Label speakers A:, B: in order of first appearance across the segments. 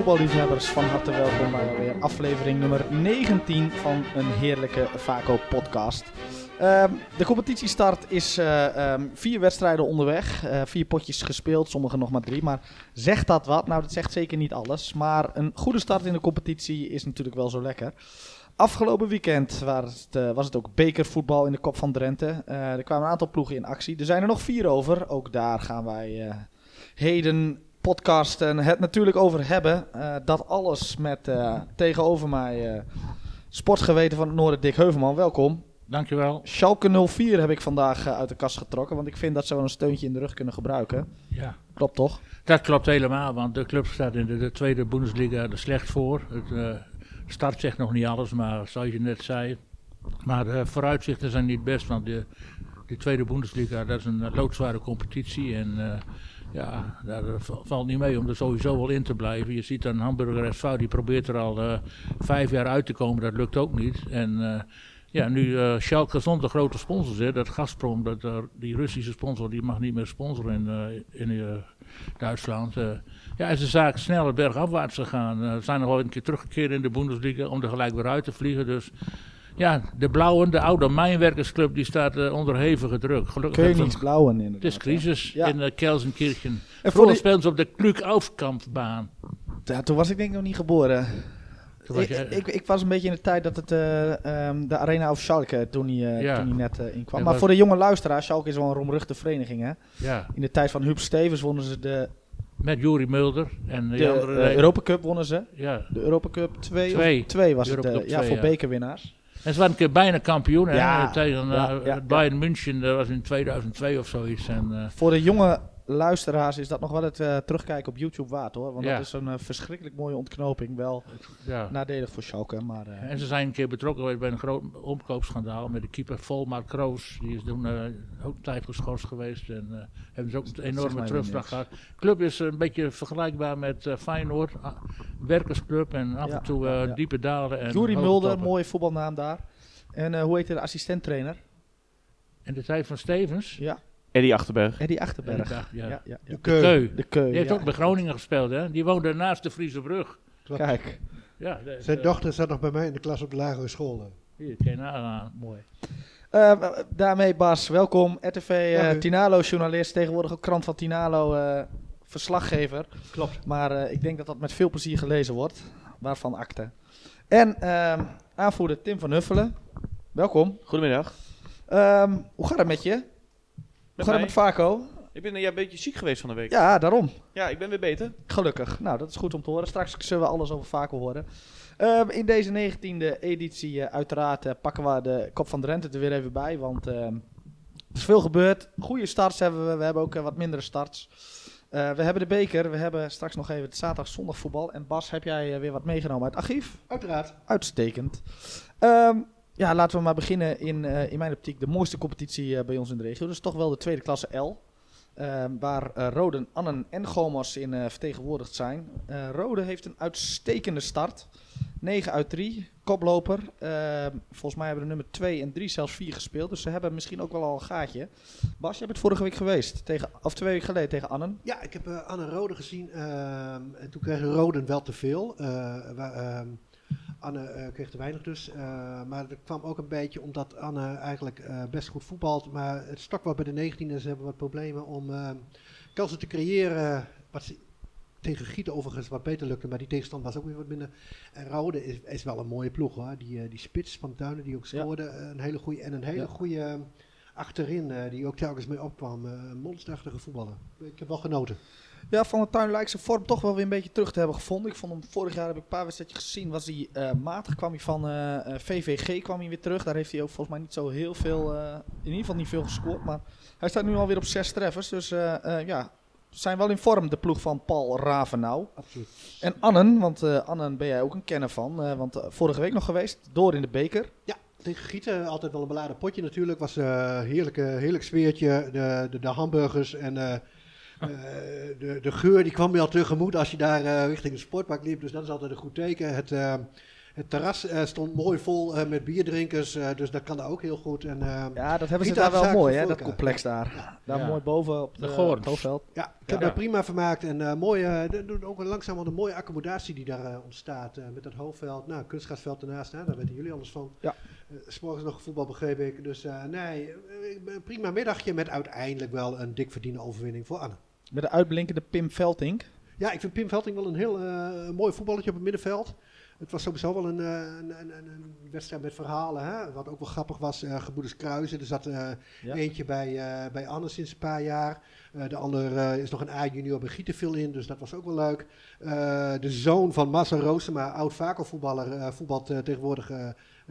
A: voetballiefhebbers, van harte welkom bij alweer aflevering nummer 19 van een heerlijke Vaco podcast. Ehm, de competitiestart is eh, ehm, vier wedstrijden onderweg, eh, vier potjes gespeeld, sommige nog maar drie. Maar zegt dat wat? Nou, dat zegt zeker niet alles. Maar een goede start in de competitie is natuurlijk wel zo lekker. Afgelopen weekend was het, eh, was het ook bekervoetbal in de kop van Drenthe. Er kwamen een aantal ploegen in actie. Er zijn er nog vier over. Ook daar gaan wij eh, heden podcasten het natuurlijk over hebben. Eh, dat alles met eh, tegenover mij eh, sportgeweten van het Noorden, Dick Heuvelman. Welkom.
B: Dankjewel.
A: Schalke 04 heb ik vandaag uit de kast getrokken, want ik vind dat ze wel een steuntje in de rug kunnen gebruiken.
B: Ja.
A: Klopt toch?
B: Dat klopt helemaal, want de club staat in de, de tweede Bundesliga er slecht voor. Het start zegt nog niet alles, maar zoals je net zei. Maar de vooruitzichten zijn niet best, want de, die tweede Bundesliga dat is een loodzware competitie. En ja, daar eh, v- valt niet mee om er sowieso wel in te blijven. Je ziet dan Hamburger SV, die probeert er al eh, vijf jaar uit te komen, dat lukt ook niet. En eh, ja, nu eh Schalke zonder grote sponsors, hè, dat Gazprom, dat, eh, die Russische sponsor, die mag niet meer sponsoren in, eh, in eh, Duitsland. eh. ja, is de zaak sneller bergafwaarts gegaan. Eh, Ze zijn nog wel een keer teruggekeerd in de Bundesliga om er gelijk weer uit te vliegen. Dus ja, de blauwen, de oude mijnwerkersclub, die staat eh, onder hevige druk. Gelukkig ze-
A: Koningsblauwen inderdaad.
B: Het is crisis
A: Ja.
B: in uh, Kelsenkirchen.
A: En voor
B: speelden ze op de Kluk-Aufkampfbaan.
A: Ja, toen was ik denk ik nog niet geboren. Ik, ik, ik was een beetje in de tijd dat het eh, ehm, de Arena of Schalke toen
B: Ja.
A: toen die net inkwam.
B: Ja,
A: maar voor de jonge luisteraar, Schalke is wel een roemruchte vereniging. Hè?
B: Ja,
A: In de tijd van Huub Stevens wonnen ze de,
B: met Juri Mulder en
A: de
B: de, andere...
A: Europa Cup wonnen ze.
B: ja.
A: De Europa Cup 2
B: Twee.
A: of 2 was
B: Europa
A: het. ja, voor bekerwinnaars.
B: En ze waren een keer bijna kampioen hè,
A: Ja,
B: tegen eh,
A: ja,
B: Bayern München. Dat was in 2002 of zoiets. En, eh,
A: Voor de jonge luisteraars is dat nog wel het eh, terugkijken op YouTube waard hoor. Want
B: Ja.
A: dat is een eh, verschrikkelijk mooie ontknoping. Wel
B: ja.
A: nadelig voor Schalke. Maar, eh,
B: En ze zijn een keer betrokken geweest bij een groot omkoopschandaal met de keeper Volmar Kroos. Die is toen ook tijd geschorst geweest en hebben ze ook een enorme terugslag gehad. Club is een beetje vergelijkbaar met Feyenoord, ah, werkersclub en af
A: Ja,
B: en toe diepe dalen. En
A: Mulder, mooie voetbalnaam daar. En hoe heet de assistenttrainer?
B: In de tijd van Stevens.
A: Ja,
C: Eddie Achterberg.
A: Eddie Achterberg.
B: Ja, ja.
A: Ja, ja, ja.
B: De Keu.
A: De Keu.
B: Die heeft
A: ja.
B: ook bij Groningen gespeeld, hè? Die woonde naast de Friese Brug.
D: Klopt.
A: Kijk.
B: Ja, de-
D: Zijn
B: de-
D: dochter zat nog bij mij in de klas op de lagere school. eh.
B: Hier, ken je nagaan. Mooi.
A: Eh, daarmee Bas, welkom. RTV eh,
D: Dank u.
A: Tinalo journalist, tegenwoordig ook krant van Tinalo eh, verslaggever.
D: Klopt.
A: Maar eh, ik denk dat dat met veel plezier gelezen wordt, waarvan akte. En ehm, aanvoerder Tim van Huffelen, welkom.
C: Goedemiddag.
A: Ehm, hoe gaat het met je? Hoe gaat het
C: mij?
A: met Vaco?
C: Ik ben ja, een beetje ziek geweest van de week.
A: Ja, daarom.
C: Ja, ik ben weer beter.
A: Gelukkig. Nou, dat is goed om te horen. Straks zullen we alles over Vaco horen. Ehm, in deze 19e editie, eh, uiteraard, eh, pakken we de Kop van Drenthe er weer even bij. Want ehm, er is veel gebeurd. Goede starts hebben we. We hebben ook eh, wat mindere starts. Eh, we hebben de beker. We hebben straks nog even het zaterdag-zondag voetbal. En Bas, heb jij weer wat meegenomen uit het archief?
D: Uiteraard.
A: Uitstekend. Ehm, ja, laten we maar beginnen in, eh, in mijn optiek de mooiste competitie eh, bij ons in de regio. Dus toch wel de tweede klasse L. Ehm, waar eh, Roden, Annen en Gomos in vertegenwoordigd zijn. Eh Rode heeft een uitstekende start. 9 uit 3, koploper. Ehm, volgens mij hebben de nummer 2 en 3 zelfs 4 gespeeld. Dus ze hebben misschien ook wel al een gaatje. Bas, jij bent vorige week geweest. Tegen, of twee weken geleden tegen Annen.
D: Ja, ik heb eh, Anne Rode gezien. ehm, en toen kregen Roden wel te veel. Anne eh, kreeg te weinig dus. Eh, maar dat kwam ook een beetje omdat Anne eigenlijk eh, best goed voetbalt. Maar het stok wel bij de 19e. Ze hebben wat problemen om kansen te creëren. Wat ze tegen Gieten overigens wat beter lukte. Maar die tegenstand was ook weer wat minder. En Rode is, is wel een mooie ploeg hoor. Die, die spits van Duinen die ook scoorde. Een hele goede en een hele
A: Ja.
D: goede achterin. die ook telkens mee opkwam. monsterachtige voetballer. Ik heb wel genoten.
A: Ja, Van der Tuin lijkt zijn vorm toch wel weer een beetje terug te hebben gevonden. Ik vond hem vorig jaar heb ik een paar wedstrijdjes gezien. Was hij eh, matig, kwam hij van eh, eh, VVG kwam hij weer terug. Daar heeft hij ook volgens mij niet zo heel veel, in ieder geval niet veel gescoord. Maar hij staat nu alweer op zes treffers. Dus ja, zijn wel in vorm de ploeg van Paul Ravenau.
D: Absoluut.
A: En Annen, want Annen ben jij ook een kenner van. want vorige week nog geweest, door in de beker.
D: Ja, tegen Gieten altijd wel een beladen potje natuurlijk. Was een heerlijke, heerlijk sfeertje. De, de, de hamburgers en de, de geur die kwam je al tegemoet als je daar eh, richting de sportpark liep. Dus dat is altijd een goed teken. Het, eh, Het terras stond mooi vol met bierdrinkers, dus dat kan daar ook heel goed. En,
A: ja, dat hebben ze daar wel mooi, hè, dat complex daar. Daar mooi boven op, de, de het hoofdveld.
D: Ja, ik heb daar prima vermaakt. En mooie, ook langzaam een mooie accommodatie die daar ontstaat. met dat hoofdveld, nou, kunstgrasveld ernaast, daar weten jullie alles van. Ja. Uh, nog voetbal begreep ik. Dus nee, prima middagje met uiteindelijk wel een dik verdiende overwinning voor Anne.
A: Met de uitblinkende Pim Veltink.
D: Ja, ik vind Pim Velting wel een heel uh, mooi voetballetje op het middenveld. Het was sowieso wel een, een, een, een, wedstrijd met verhalen. Hè? Wat ook wel grappig was, uh, Gebroeders Kruisen. Er zat uh, eentje bij, uh, bij Anne sinds een paar jaar. de ander is nog een A-junior bij Gietenville in, dus dat was ook wel leuk. de zoon van Massa Roosema, oud vakelvoetballer, voetbalt tegenwoordig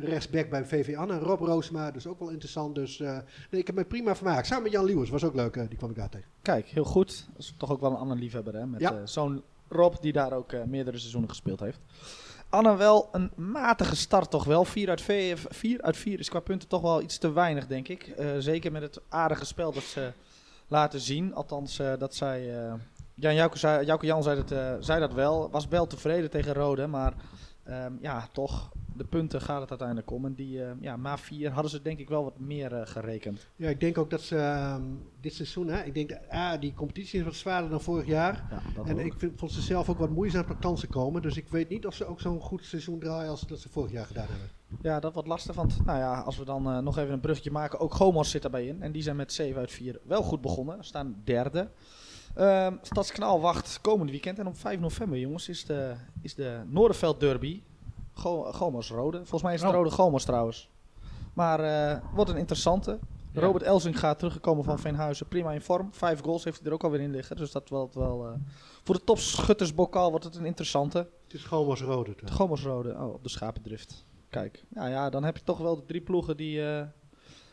D: rechtsback bij VV Anne. Rob Roosema, dus ook wel interessant. Dus nee, ik heb me prima vermaakt. Samen met Jan Liewers, was ook leuk, die kwam ik daar tegen.
A: Kijk, heel goed. Dat is toch ook wel een ander liefhebber, hè? Met zo'n Rob die daar ook meerdere seizoenen gespeeld heeft. Anne wel een matige start toch wel. 4 uit 4, uit 4 is qua punten toch wel iets te weinig, denk ik. Zeker met het aardige spel dat ze laten zien. Althans, dat zij... Jan Jouke, zei, Jouke Jan zei dat, zei dat wel. Was wel tevreden tegen Rode, maar um, ja, toch de punten gaat het uiteindelijk om. En die, uh, ja, ma 4 hadden ze denk ik wel wat meer uh, gerekend.
D: Ja, ik denk ook dat ze um, dit seizoen, hè, ik denk dat ah, die competitie is wat zwaarder dan vorig jaar. Ja, en ook. ik vind, vond ze zelf ook wat moeizaam per kansen komen. Dus ik weet niet of ze ook zo'n goed seizoen draaien als dat ze vorig jaar gedaan hebben.
A: Ja, dat wordt lastig. Want nou ja, als we dan uh, nog even een bruggetje maken, ook Gomos zit erbij in. En die zijn met 7 uit 4 wel goed begonnen. Staan derde. Uh, Stadskanaal wacht komend weekend. En op 5 november, jongens, is de, is de Noorderveld Derby. Gomos rode. Volgens mij is het oh. rode Gomos trouwens. Maar uh, wordt een interessante. Robert Elsing gaat teruggekomen van Veenhuizen. Prima in vorm. Vijf goals heeft hij er ook alweer in liggen. Dus dat wel... wel uh, voor de topschuttersbokaal wordt het een interessante.
D: Het is Gomos rode.
A: De Gomos rode. Oh, op de schapendrift. Kijk. Nou ja, dan heb je toch wel de drie ploegen die... Uh,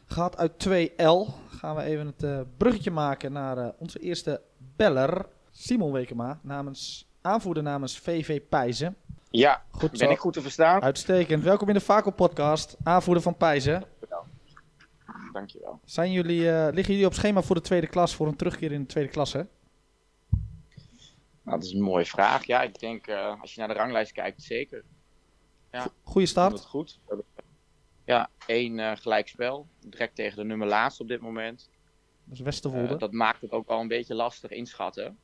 A: gaat uit 2L. Gaan we even het bruggetje maken naar onze eerste beller. Simon Wekema. Namens, aanvoerder namens VV Pijzen.
E: Ja, goed ben ik goed te verstaan?
A: Uitstekend. Welkom in de Vaco podcast, aanvoerder van Pijzen.
E: Dankjewel.
A: Zijn jullie, uh, liggen jullie op schema voor de tweede klas, voor een terugkeer in de tweede klasse?
E: Nou, dat is een mooie vraag. Ja, ik denk uh, als je naar de ranglijst kijkt, zeker.
A: Ja, Goeie start.
E: Goed. Ja, één uh, gelijkspel. Direct tegen de nummer laatst op dit moment.
A: Dat is Westerwolde.
E: dat maakt het ook al een beetje lastig inschatten.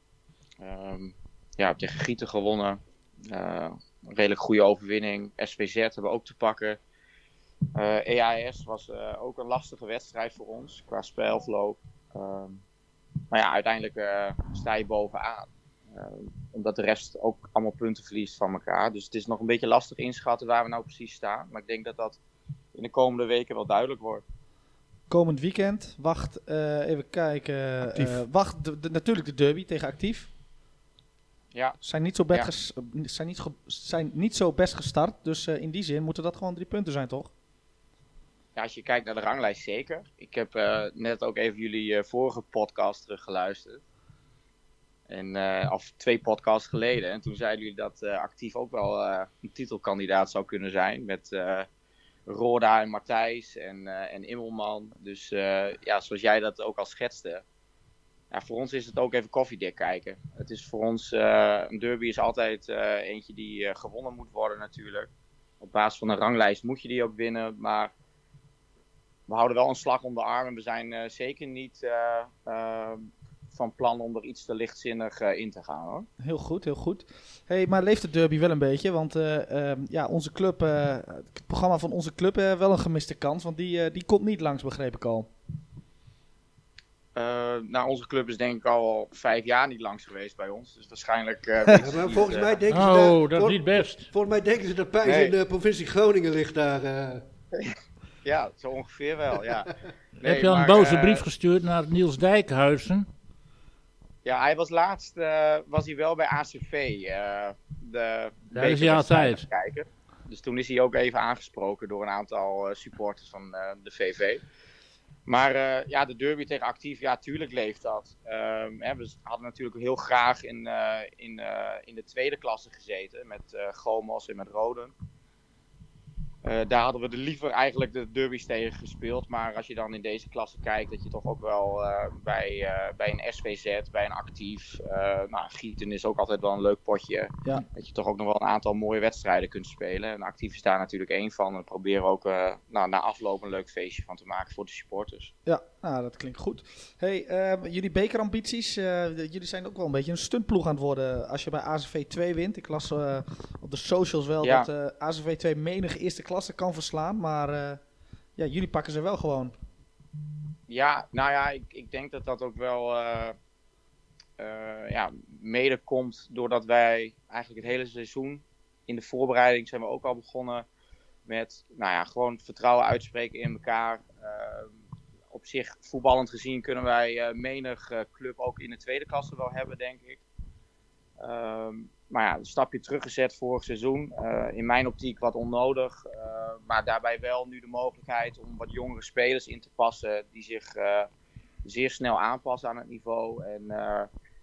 E: Um, ja, tegen Gieten gewonnen een redelijk goede overwinning. SVZ hebben we ook te pakken. EAS e was uh, ook een lastige wedstrijd voor ons qua spelverloop. Uh, maar ja, uiteindelijk uh, sta je bovenaan. omdat de rest ook allemaal punten verliest van elkaar. Dus het is nog een beetje lastig inschatten waar we nou precies staan. Maar ik denk dat dat in de komende weken wel duidelijk wordt.
A: Komend weekend wacht, even kijken. wacht de, natuurlijk de derby tegen actief.
E: Ja.
A: Zijn niet zo, best zijn niet zijn niet zo best gestart. Dus uh, in die zin moeten dat gewoon drie punten zijn, toch?
E: Ja, als je kijkt naar de ranglijst, zeker. Ik heb uh, net ook even jullie uh, vorige podcast teruggeluisterd. En, of twee podcasts geleden. En toen zeiden jullie dat actief ook wel een titelkandidaat zou kunnen zijn. Met Roda en Matthijs en, en Immelman. Dus ja, zoals jij dat ook al schetste ja, voor ons is het ook even koffiedik kijken. Het is voor ons, uh, een derby is altijd eentje die gewonnen moet worden natuurlijk. Op basis van een ranglijst moet je die ook winnen, maar we houden wel een slag om de arm en we zijn zeker niet van plan om er iets te lichtzinnig in te gaan hoor.
A: Heel goed, heel goed. Hey, maar leeft de derby wel een beetje? Want ehm, ja, onze club, het programma van onze club wel een gemiste kans, want die, die komt niet langs begreep ik al.
E: Uh, nou, onze club is denk ik al vijf jaar niet langs geweest bij ons. Dus waarschijnlijk... Uh,
D: volgens mij denken
B: ze... Oh, dat is niet best.
D: Volgens mij denken ze dat Pijs in de provincie Groningen ligt daar. Uh.
E: ja, zo ongeveer wel, ja.
B: Nee, Heb je al een boze brief gestuurd naar Niels Dijkhuizen?
E: Ja, hij was laatst was hij wel bij ACV. de
B: Daar is hij altijd.
E: Kijken. Dus toen is hij ook even aangesproken door een aantal supporters van de VV. Maar uh, ja, de derby tegen actief, ja, tuurlijk leeft dat. Um, hè, we hadden natuurlijk heel graag in, uh, in, uh, in de tweede klasse gezeten met Gomos en met Roden. Uh, daar hadden we de liever eigenlijk de derbies tegen gespeeld. Maar als je dan in deze klasse kijkt, dat je toch ook wel uh, bij, uh, bij een SVZ, bij een actief. nou, Gieten is ook altijd wel een leuk potje.
A: Ja.
E: Dat je toch ook nog wel een aantal mooie wedstrijden kunt spelen. En actief is daar natuurlijk één van. We proberen ook nou, na afloop een leuk feestje van te maken voor de supporters.
A: Ja, nou, dat klinkt goed. Hey, jullie bekerambities, jullie zijn ook wel een beetje een stuntploeg aan het worden. Als je bij ACV 2 wint. Ik las op de socials wel
E: Ja.
A: dat ACV 2 menig eerste klasse kan verslaan. Maar eh, ja, jullie pakken ze wel gewoon.
E: Ja, nou ja, ik, ik denk dat dat ook wel eh, eh, ja, mede komt doordat wij eigenlijk het hele seizoen in de voorbereiding zijn we ook al begonnen met nou ja, gewoon vertrouwen uitspreken in elkaar. Op zich, voetballend gezien, kunnen wij menig club ook in de tweede klasse wel hebben, denk ik. Ehm, maar ja, een stapje teruggezet vorig seizoen. Uh, in mijn optiek wat onnodig. Maar daarbij wel nu de mogelijkheid om wat jongere spelers in te passen. Die zich zeer snel aanpassen aan het niveau. En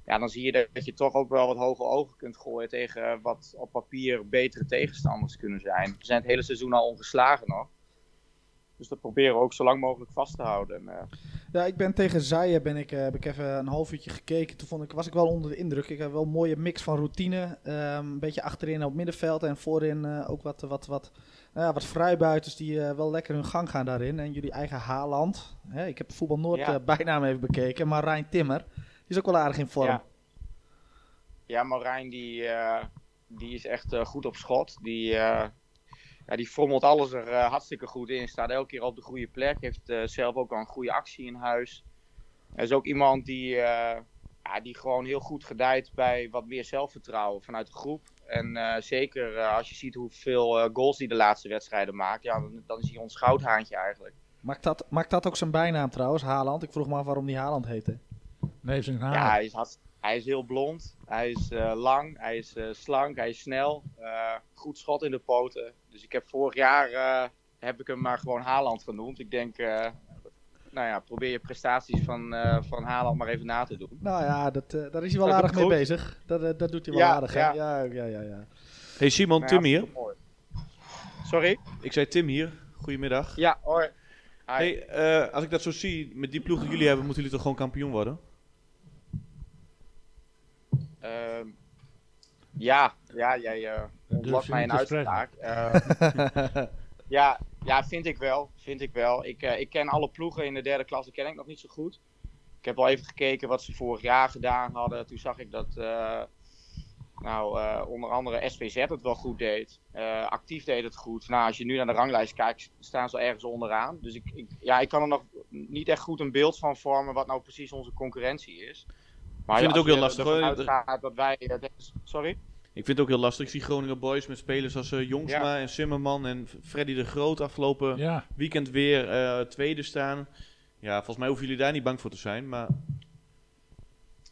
E: ja, dan zie je dat je toch ook wel wat hoge ogen kunt gooien tegen wat op papier betere tegenstanders kunnen zijn. We zijn het hele seizoen al ongeslagen nog. Dus dat proberen we ook zo lang mogelijk vast te houden. En,
A: ja, ik ben tegen Zaaien ben ik, heb ik even een half uurtje gekeken. Toen vond ik, was ik wel onder de indruk. Ik heb wel een mooie mix van routine. Um, een beetje achterin op het middenveld en voorin uh, ook wat, wat, wat, nou ja, wat vrijbuiters die wel lekker hun gang gaan daarin. En jullie eigen Haaland. Hè, ik heb Voetbal Noord
E: ja.
A: bijnaam even bekeken. Maar Rijn Timmer, die is ook wel aardig in vorm.
E: Ja, ja Marijn die, die is echt goed op schot. Die ja, die frommelt alles er uh, hartstikke goed in. Staat elke keer op de goede plek. Heeft uh, zelf ook al een goede actie in huis. Hij is ook iemand die, uh, ja, die gewoon heel goed gedijt bij wat meer zelfvertrouwen vanuit de groep. En zeker als je ziet hoeveel goals hij de laatste wedstrijden maakt, ja, dan, dan is hij ons goudhaantje eigenlijk.
A: Maakt dat, maakt dat ook zijn bijnaam trouwens, Haaland? Ik vroeg me af waarom die Haaland heette.
B: Nee, zijn haar.
E: Ja, hij is, hard, hij is heel blond. Hij is lang. Hij is slank. Hij is snel. goed schot in de poten. Dus ik heb vorig jaar uh, heb ik hem maar gewoon Haaland genoemd. Ik denk, uh, nou ja, probeer je prestaties van, uh, van Haaland maar even na te doen.
A: Nou ja, dat, daar is hij wel aardig mee bezig. Dat, dat doet hij wel
E: ja,
A: aardig,
E: ja.
A: hè? Ja, ja, ja, ja.
C: Hey Simon,
E: Nou
C: Tim
E: ja,
C: hier.
E: mooi. Sorry?
C: Ik zei Tim hier. Goedemiddag.
E: Ja, hoi. Hi.
C: Hey, uh, als ik dat zo zie, met die ploeg die jullie hebben, moeten jullie toch gewoon kampioen worden?
E: Uh, ja, ja, jij uh, ontlokt mij een uitspraak. Uh, ja, ja, vind ik wel. Vind ik wel. Ik, uh, ik ken alle ploegen in de derde klasse ken ik nog niet zo goed. Ik heb al even gekeken wat ze vorig jaar gedaan hadden. Toen zag ik dat nou, onder andere SVZ het wel goed deed. actief deed het goed. Nou, als je nu naar de ranglijst kijkt, staan ze ergens onderaan. Dus ik, ik, ja, ik kan er nog niet echt goed een beeld van vormen wat nou precies onze concurrentie is. Maar
C: ik vind het ook heel lastig hoor.
E: Dat wij, sorry?
C: Ik vind het ook heel lastig. Ik zie Groningen Boys met spelers als uh, Jongsma
E: Ja.
C: en Simmerman en Freddy de Groot afgelopen
B: Ja,
C: weekend weer uh, tweede staan. Ja, volgens mij hoeven jullie daar niet bang voor te zijn. Maar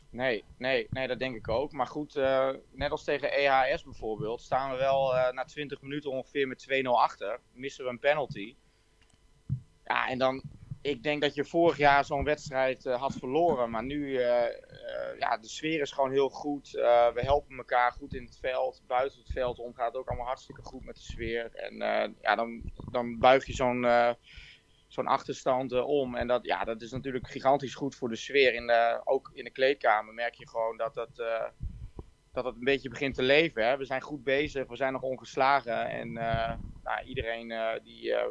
E: Nee, nee, nee, dat denk ik ook. Maar goed, eh, net als tegen EHS bijvoorbeeld, staan we wel eh, na 20 minuten ongeveer met 2-0 achter. Missen we een penalty. Ja, en dan, ik denk dat je vorig jaar zo'n wedstrijd eh, had verloren. Maar nu, eh, eh, ja, de sfeer is gewoon heel goed. Eh, we helpen elkaar goed in het veld. Buiten het veld om gaat het ook allemaal hartstikke goed met de sfeer. En eh, ja, dan, dan buig je zo'n eh, zo'n achterstand eh, om. En dat, ja, dat is natuurlijk gigantisch goed voor de sfeer. In ook in de kleedkamer merk je gewoon dat dat, eh, dat het een beetje begint te leven. Hè? We zijn goed bezig, we zijn nog ongeslagen. En eh, nou, iedereen eh, die, eh,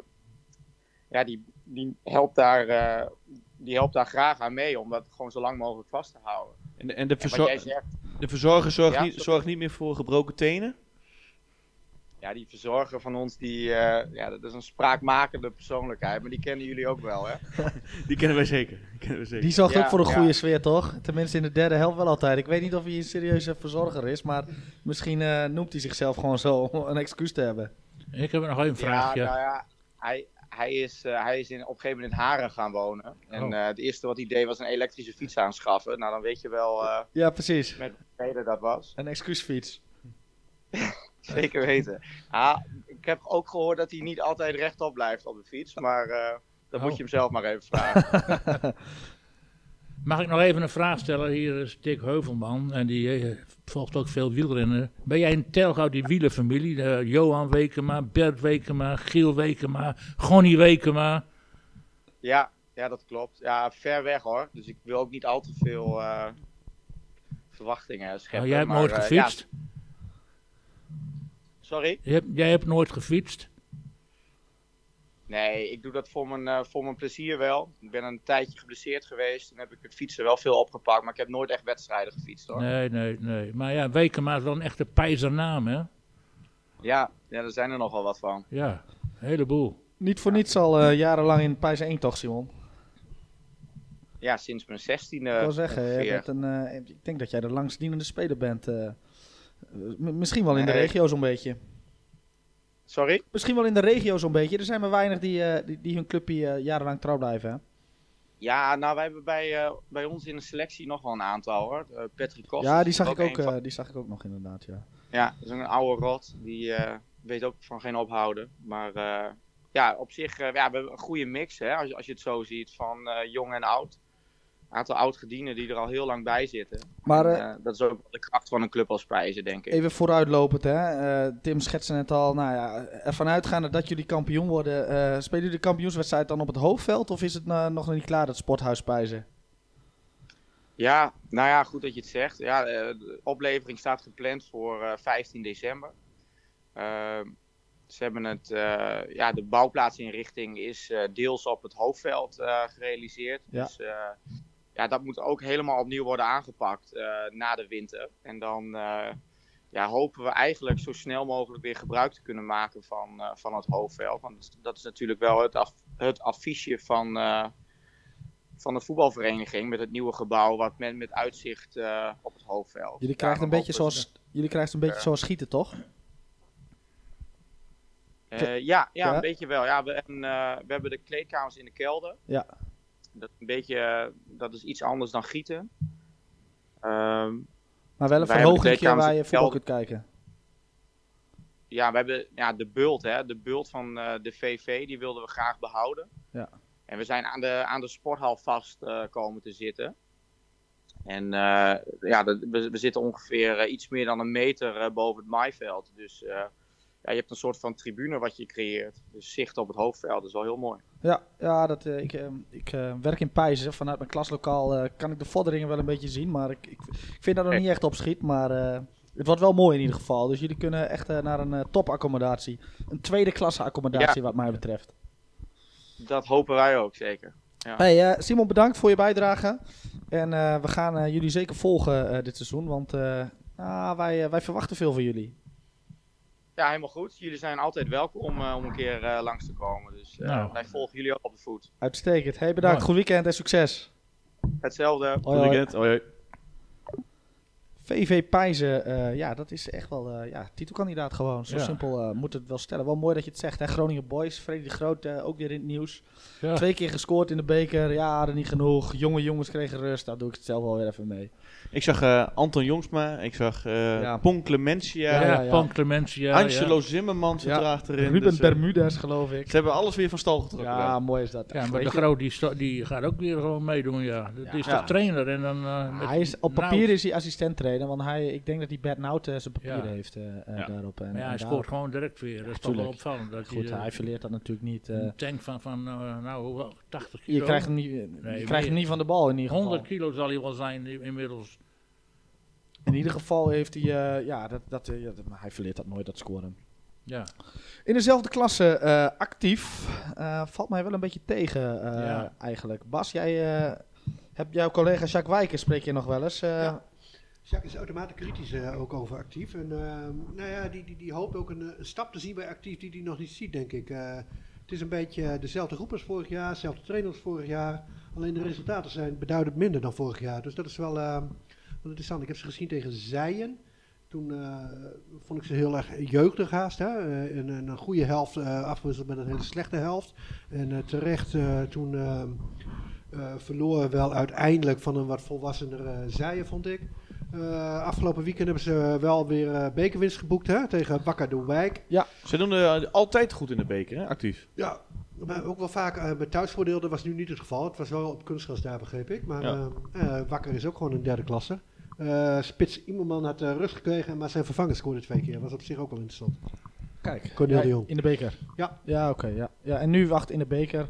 E: ja, die, die, helpt daar, eh, die helpt daar graag aan mee om dat gewoon zo lang mogelijk vast te houden.
C: en, en de, verzor-
E: jij zegt,
C: de verzorger zorgt,
E: Ja,
C: niet, zorgt niet meer voor gebroken tenen.
E: ja, die verzorger van ons, die, eh, ja, dat is een spraakmakende persoonlijkheid. Maar die kennen jullie ook wel, hè?
C: Die kennen wij zeker. Die kennen wij zeker.
A: Die zorgt
E: Ja,
A: ook voor een
E: ja.
A: goede sfeer, toch? Tenminste in de derde helft wel altijd. Ik weet niet of hij een serieuze verzorger is, maar misschien eh, noemt hij zichzelf gewoon zo om een excuus te hebben.
B: ik heb nog een vraagje.
E: Ja, nou ja, hij, hij is, eh, hij is in, op een gegeven moment in Haren gaan wonen. En
B: Oh.
E: eh, het eerste wat hij deed was een elektrische fiets aanschaffen. Nou, dan weet je wel eh
A: Ja, precies.
E: met reden dat was.
A: Een excuusfiets.
E: Zeker weten. Ah, ik heb ook gehoord dat hij niet altijd rechtop blijft op de fiets. Maar eh dan
B: Oh.
E: moet je hem zelf maar even vragen.
B: Mag ik nog even een vraag stellen? Hier is Dick Heuvelman en die eh, volgt ook veel wielrennen. Ben jij een telg uit die wielerfamilie? Eh, Johan Wekema, Bert Wekema, Giel Wekema, Gonnie Wekema.
E: Ja, ja, dat klopt. Ja, ver weg hoor. Dus ik wil ook niet al te veel eh, verwachtingen scheppen.
B: Oh, jij hebt
E: maar,
B: nooit gefietst?
E: ja. Sorry?
B: Hebt, jij hebt nooit gefietst?
E: Nee, ik doe dat voor mijn, eh, voor mijn plezier wel. Ik ben een tijdje geblesseerd geweest. Toen heb ik het fietsen wel veel opgepakt. Maar ik heb nooit echt wedstrijden gefietst hoor.
B: Nee, nee, nee. Maar ja, Wekema is wel een echte pijzernaam, hè?
E: Ja, ja, er zijn er nogal wat van.
B: Ja, een heleboel.
A: Niet voor niets al eh, jarenlang in Pijs 1 toch, Simon?
E: Ja, sinds mijn zestiende
A: ik wil zeggen, je
E: ongeveer.
A: bent een, eh, ik denk dat jij de langstdienende speler bent. eh. Misschien wel in de
E: Nee.
A: regio zo'n beetje.
E: Sorry?
A: Misschien wel in de regio zo'n beetje. Er zijn maar weinig die, eh, die, die hun clubje eh, jarenlang trouw blijven. Hè?
E: Ja, nou, wij hebben bij, eh, bij ons in de selectie nog wel een aantal hoor. Patrick Koster.
A: Ja, die zag, ik
E: ook van-
A: die zag ik ook nog inderdaad, ja.
E: Ja, dat is een oude rot. Die weet ook van geen ophouden. Maar ja, op zich, ja, we hebben een goede mix, hè, als, je- als je het zo ziet, van jong en oud. Een aantal oud-gedienden die er al heel lang bij zitten.
A: Maar
E: En,
A: eh,
E: eh, dat is ook de kracht van een club als Prijzen, denk ik.
A: even vooruitlopend, hè. Eh, Tim schetste net al, nou ja, ervan uitgaande dat jullie kampioen worden. eh, spelen jullie de kampioenswedstrijd dan op het hoofdveld? Of is het nog niet klaar, dat sporthuis Pijzen?
E: Ja, nou ja, goed dat je het zegt. Ja, de oplevering staat gepland voor eh, 15 december. Ehm, ze hebben het, ja, de bouwplaatsinrichting is deels op het hoofdveld gerealiseerd.
A: Ja.
E: Dus ja, dat moet ook helemaal opnieuw worden aangepakt eh, na de winter. En dan eh, ja, hopen we eigenlijk zo snel mogelijk weer gebruik te kunnen maken van, eh, van het hoofdveld. Want dat is natuurlijk wel het, af, het affiche van, van de voetbalvereniging met het nieuwe gebouw wat met, met uitzicht op het hoofdveld.
A: Jullie krijgen een beetje zoals, jullie krijgen een beetje zoals schieten, toch?
E: Ja, ja,
A: Ja?
E: een beetje wel. Ja, we, eh, we hebben de kleedkamers in de kelder.
A: Ja.
E: Dat, is een beetje, eh, dat is iets anders dan gieten. Ehm,
A: Maar wel een verhoging waar je voetbal
E: kelder.
A: kunt kijken.
E: ja, we hebben ja, de bult, hè, de bult van eh, de VV, die wilden we graag behouden.
A: Ja.
E: En we zijn aan de, aan de sporthal vast eh, komen te zitten. En ja, dat- we, we zitten ongeveer iets meer dan een meter boven het maaiveld. Dus ja, je hebt een soort van tribune wat je creëert. Dus zicht op het hoofdveld is wel heel mooi.
A: Ja, ja dat, eh, ik, eh, ik eh, werk in Pijzen. Vanuit mijn klaslokaal eh, kan ik de vorderingen wel een beetje zien. Maar ik, ik, ik vind dat er nog niet echt op schiet. Maar het wordt wel mooi in ieder geval. Dus jullie kunnen echt naar een topaccommodatie. Een tweede klasse accommodatie wat mij betreft.
E: Dat hopen wij ook zeker.
A: Hey, eh, Simon, bedankt voor je bijdrage. En we gaan jullie zeker volgen dit seizoen. Want ah, wij, wij verwachten veel van jullie.
E: Ja, helemaal goed. Jullie zijn altijd welkom eh, om een keer eh, langs te komen. Dus eh,
B: Nou.
E: wij volgen jullie ook op de voet.
A: Uitstekend. Hey, bedankt.
B: Mooi.
A: Goed weekend en succes.
E: Hetzelfde.
A: Hoi,
C: Goed weekend. Hoi, hoi.
A: VV Pijzen, eh, ja, dat is echt wel eh, ja, titelkandidaat gewoon. Zo
B: Ja.
A: simpel eh, moet het wel stellen. Wel mooi dat je het zegt, hè. Groningen Boys, Freddy de Groot eh, ook weer in het nieuws.
B: Ja.
A: Twee keer gescoord in de beker, ja, er niet genoeg. Jonge jongens kregen rust, daar doe ik het zelf wel weer even mee.
C: Ik zag eh, Anton Jongsma, ik zag eh
A: Ja.
C: Pon Clementia,
B: Ja,
A: Ja,
B: ja,
A: ja.
B: Clementia.
C: Angelo Zimmerman zit
A: Ja.
C: erachter
A: Ruben
C: dus,
A: Bermudez, geloof ik.
C: Ze hebben alles weer van stal getrokken.
A: Ja, mooi is dat.
B: Ja, maar de Groot die, die gaat ook weer gewoon meedoen, ja. Dat is
A: Ja.
B: de trainer en dan... eh, met
A: hij is, op papier is hij assistent trainer, want hij, ik denk dat hij Bert Nout eh, zijn papier
B: Ja.
A: heeft eh, eh, daarop. En,
B: Maar ja, hij scoort gewoon direct weer. Dat is toch wel opvallend. Dat
A: Goed,
B: hij,
A: hij verleert dat natuurlijk niet. eh.
B: een tank van, van eh, nou, hoeveel? 80 kilo?
A: je krijgt hem niet, je krijgt hem niet van de bal in ieder geval.
B: 100 kilo zal hij wel zijn inmiddels.
A: In ieder geval heeft hij, eh, ja, dat, dat, eh, ja, dat- maar hij verleert dat nooit, dat scoren.
B: Ja.
A: In dezelfde klasse eh, actief eh, valt mij wel een beetje tegen eh,
B: Ja.
A: eigenlijk. Bas, jij eh, hebt jouw collega Jacques Wijken, spreek je nog wel eens. eh,
D: Ja. Jacques is uitermate kritisch eh, ook over actief. En ehm, nou ja, die, die, die hoopt ook een, stap te zien bij actief die hij nog niet ziet, denk ik. Eh, het is een beetje dezelfde groep als vorig jaar, dezelfde trainer als vorig jaar. Alleen de resultaten zijn beduidend minder dan vorig jaar. Dus dat is wel, ehm, interessant. Ik heb ze gezien tegen Zijen. Toen eh, vond ik ze heel erg jeugdig haast. Hè? En, en een goede helft eh afgewisseld met een hele slechte helft. En terecht toen ehm, eh, verloren wel uiteindelijk van een wat volwassener Zijen, vond ik. Eh, afgelopen weekend hebben ze wel weer eh, bekerwinst geboekt hè, tegen Wijk.
C: Ze doen eh, altijd goed in de beker, hè? actief.
D: Ja, Maar ook wel vaak eh, met thuisvoordeel, dat was nu niet het geval. Het was wel op kunstgras daar, begreep ik. Maar
C: Ja.
D: eh, eh, Wakker is ook gewoon een derde klasse. Eh, Spits Immelman had eh, rust gekregen, maar zijn vervanger scoorde twee keer. Dat was op zich ook wel interessant.
A: Kijk,
D: Cornel
A: ja,
D: de Jong.
A: in de beker.
D: Ja.
A: Ja, oké. ja. ja, en nu wacht in de beker.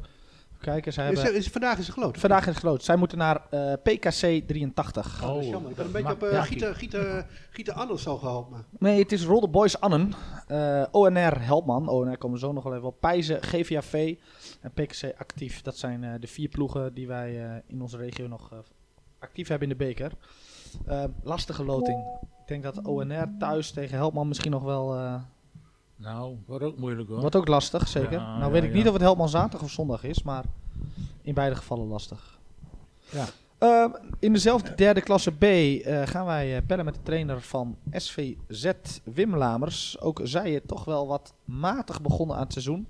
A: Kijken, ze
D: Is,
A: hebben...
D: is, vandaag is het geloot.
A: Vandaag is het geloot. Zij moeten naar eh, PKC 83.
D: Oh, dat is jammer. Ik had een beetje op uh,
B: ja,
D: Gieten, Gieten, Gieten Anders zo. Maar.
A: Nee, het is Rolde Boys Annen. Eh, ONR Helpman. ONR komen we zo nog wel even op. Pijzen, GVAV en PKC actief. Dat zijn eh, de vier ploegen die wij eh, in onze regio nog eh, actief hebben in de beker. Eh, lastige loting. Ik denk dat ONR thuis tegen Helpman misschien nog wel...
B: Nou, wordt ook moeilijk hoor.
A: wordt ook lastig, zeker.
B: Ja,
A: nou
B: ja,
A: weet ik
B: ja.
A: niet of het Helpman zaterdag of zondag is, maar in beide gevallen lastig.
B: Ja.
A: Eh, in dezelfde derde klasse B eh, gaan wij eh, bellen met de trainer van SVZ, Wim Lamers. Ook zij het toch wel wat matig begonnen aan het seizoen.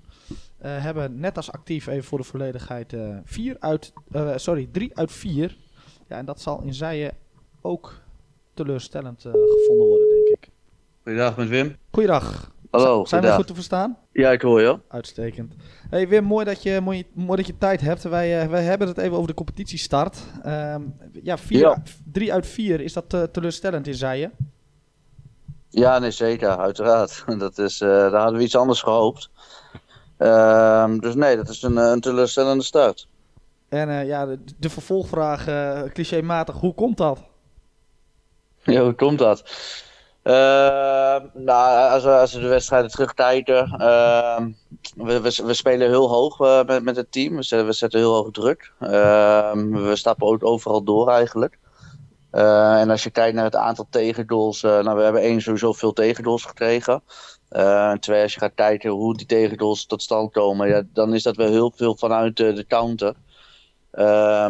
A: Eh, hebben net als actief, even voor de volledigheid, eh vier uit, eh, sorry, drie uit vier. Ja, en dat zal in Zijen ook teleurstellend gevonden worden, denk ik.
F: Goedendag met Wim.
A: Goeiedag.
F: Hallo,
A: Zijn we goed te verstaan?
F: Ja, ik hoor je.
A: Uitstekend. Hey Wim, mooi dat je, mooi, mooi dat je tijd hebt. Wij, eh, wij hebben het even over de competitiestart. Ehm ja, vier,
F: Ja.
A: drie uit vier, is dat eh, teleurstellend in Zijen?
F: Ja, nee, zeker, uiteraard. Dat is, eh, daar hadden we iets anders gehoopt. Ehm, dus nee, dat is een, een teleurstellende start.
A: En ja, de, de vervolgvraag, clichématig, hoe komt dat?
F: Ja, hoe komt dat? Ehm, nou, als we, als de wedstrijden terugkijken, ehm, we, we, we spelen heel hoog eh, met, met het team. We zetten, we zetten heel hoog druk. Ehm, we stappen ook overal door eigenlijk. Eh, en als je kijkt naar het aantal tegengoals, eh, nou, we hebben één sowieso veel tegengoals gekregen. En twee, als je gaat kijken hoe die tegengoals tot stand komen, ja, dan is dat wel heel veel vanuit de counter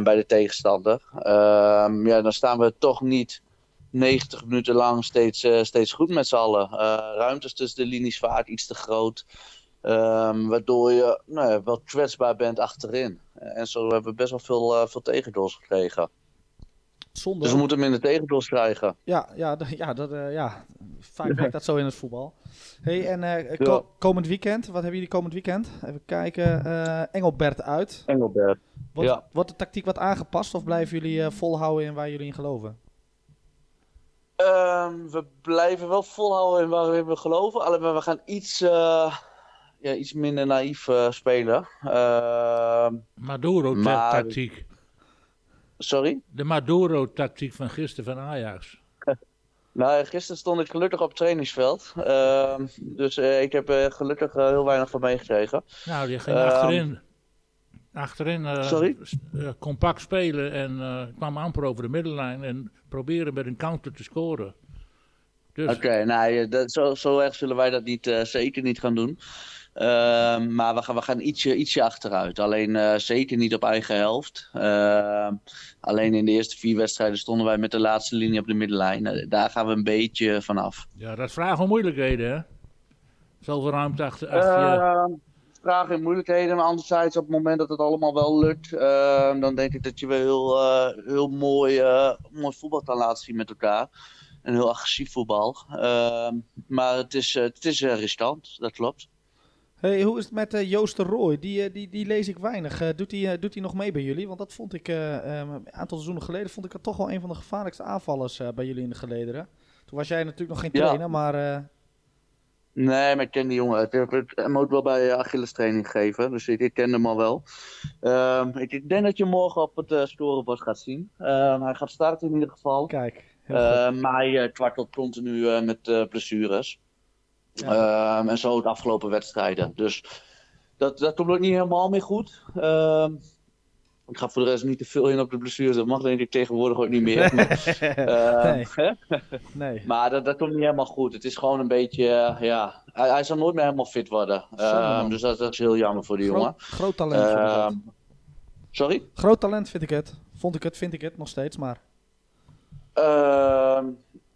F: bij de tegenstander. Ja, dan staan we toch niet 90 minuten lang steeds, eh, steeds goed met z'n allen. Eh, ruimtes tussen de linies vaak iets te groot. Ehm, waardoor je nou ja, wel kwetsbaar bent achterin. En zo hebben we best wel veel, eh veel tegengoals gekregen. Dus we moeten minder tegengoals krijgen.
A: Ja, ja, ja, dat, ja, vaak werkt dat zo in het voetbal. Hey, en ko- komend weekend, wat hebben jullie komend weekend? Even kijken, Engelbert uit.
F: Engelbert.
A: Wordt,
F: Ja.
A: wordt de tactiek wat aangepast of blijven jullie volhouden in waar jullie in geloven?
F: Ehm, we blijven wel volhouden in waarin we geloven. Alleen we gaan iets, eh, ja, iets minder naïef eh, spelen. Maar-
B: Maduro-tactiek.
F: sorry?
B: De Maduro-tactiek van gisteren van Ajax.
F: Nou, gisteren stond ik gelukkig op het trainingsveld. Ehm, dus eh, ik heb gelukkig heel weinig van meegekregen.
B: Nou, die ging achterin, achterin eh, eh, compact spelen en eh, kwam amper over de middenlijn en proberen met een counter te scoren. Dus
F: Oké, nou, dat, zo, zo erg zullen wij dat niet, zeker niet gaan doen. Ehm, maar we gaan, we gaan ietsje, ietsje achteruit. Alleen zeker niet op eigen helft. Ehm, alleen in de eerste vier wedstrijden stonden wij met de laatste linie op de middenlijn. Daar gaan we een beetje vanaf.
B: ja, dat vraagt om moeilijkheden, hè? Zoveel ruimte achter, achter je.
F: Ehm, vragen en moeilijkheden, maar anderzijds op het moment dat het allemaal wel lukt, ehm, dan denk ik dat je wel heel, eh, heel mooi, eh, mooi voetbal kan laten zien met elkaar. En heel agressief voetbal. Ehm, maar het is, eh, het is riskant, dat klopt.
A: Hey, hoe is het met Joost de Rooij? Die, die, die lees ik weinig. Doet hij doet hij nog mee bij jullie? Want dat vond ik eh, eh, een aantal seizoenen geleden vond ik het toch wel een van de gevaarlijkste aanvallers bij jullie in de gelederen. Toen was jij natuurlijk nog geen
F: Ja.
A: trainer, maar
F: Nee, maar ik ken die jongen. Ik heb hem ook wel bij eh, Achilles training gegeven. Dus ik, ik ken hem al wel. Ehm, ik, ik denk dat je morgen op het eh, scorebord gaat zien. Ehm, hij gaat starten in ieder geval.
A: kijk.
F: Ehm, maar hij kwartelt continu eh, met eh, blessures.
A: Ja.
F: En zo de afgelopen wedstrijden. Dus dat, dat komt ook niet helemaal meer goed. Ik ga voor de rest niet te veel in op de blessures. Dat mag denk ik tegenwoordig ook niet meer. Maar, ehm,
A: Nee.
F: maar dat, dat komt niet helemaal goed. Het is gewoon een beetje, eh, ja... Hij, hij zal nooit meer helemaal fit worden. Ehm, dus dat, dat is heel jammer voor die jongen.
A: Groot, talent.
F: Ehm, sorry?
A: Groot talent vind ik het. Vond ik het, vind ik het nog steeds, maar...
F: Ehm,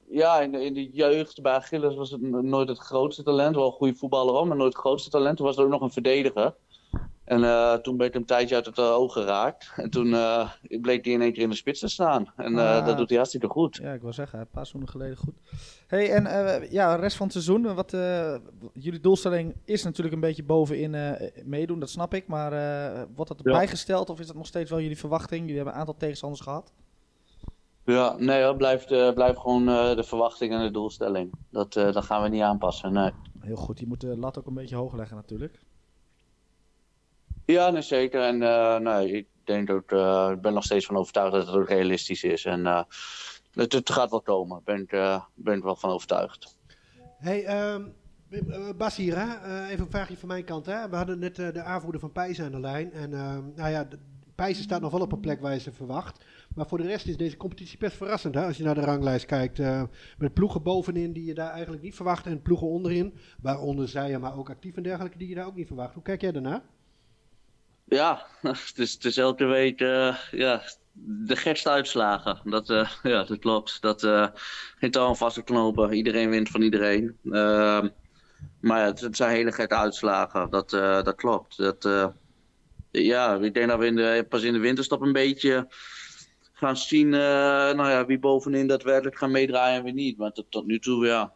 F: ja, in de, in de jeugd bij Achilles was het nooit het grootste talent. Wel een goede voetballer maar nooit het grootste talent. Toen was er ook nog een verdediger. En eh, toen ben ik een tijdje uit het eh, oog geraakt. En toen eh, bleek hij in één keer in de spits te staan. En
A: Ah.
F: dat doet hij hartstikke goed.
A: Ja, ik wil zeggen, een paar seizoenen geleden goed. hey, en ja, de rest van het seizoen, wat, jullie doelstelling is natuurlijk een beetje bovenin meedoen, dat snap ik. Maar wordt dat
F: Ja.
A: bijgesteld of is dat nog steeds wel jullie verwachting? Jullie hebben een aantal tegenstanders gehad.
F: Ja, nee hoor, blijft, blijft gewoon de verwachting en de doelstelling. Dat, dat gaan we niet aanpassen, nee.
A: Heel goed, je moet de lat ook een beetje hoog leggen natuurlijk.
F: Ja, nee, zeker. En nee, ik denk ook, eh, ik ben nog steeds van overtuigd dat het ook realistisch is. En eh, het, het gaat wel komen, daar ben ik, ben wel van overtuigd.
D: Hey, ehm eh, Bas hier, even een vraagje van mijn kant. Hè? We hadden net de aanvoerder van Pijzen aan de lijn. En ehm, nou ja, Pijzen staat nog wel op een plek waar je ze verwacht. Maar voor de rest is deze competitie best verrassend. Hè? Als je naar de ranglijst kijkt. eh, met ploegen bovenin die je daar eigenlijk niet verwacht. En ploegen onderin. Waaronder zij, maar ook actief en dergelijke, die je daar ook niet verwacht. Hoe kijk jij daarnaar?
F: Ja, het is, elke week eh, ja, de gekste uitslagen. Dat, eh, ja, dat klopt. Dat, eh geen touw vast te knopen. Iedereen wint van iedereen. Ehm, maar ja, het, zijn hele gekke uitslagen. Dat, dat klopt. Dat, ja, ik denk dat we in de, pas in de winterstop een beetje gaan zien nou ja, wie bovenin daadwerkelijk gaan meedraaien en wie niet. Maar tot, nu toe, ja,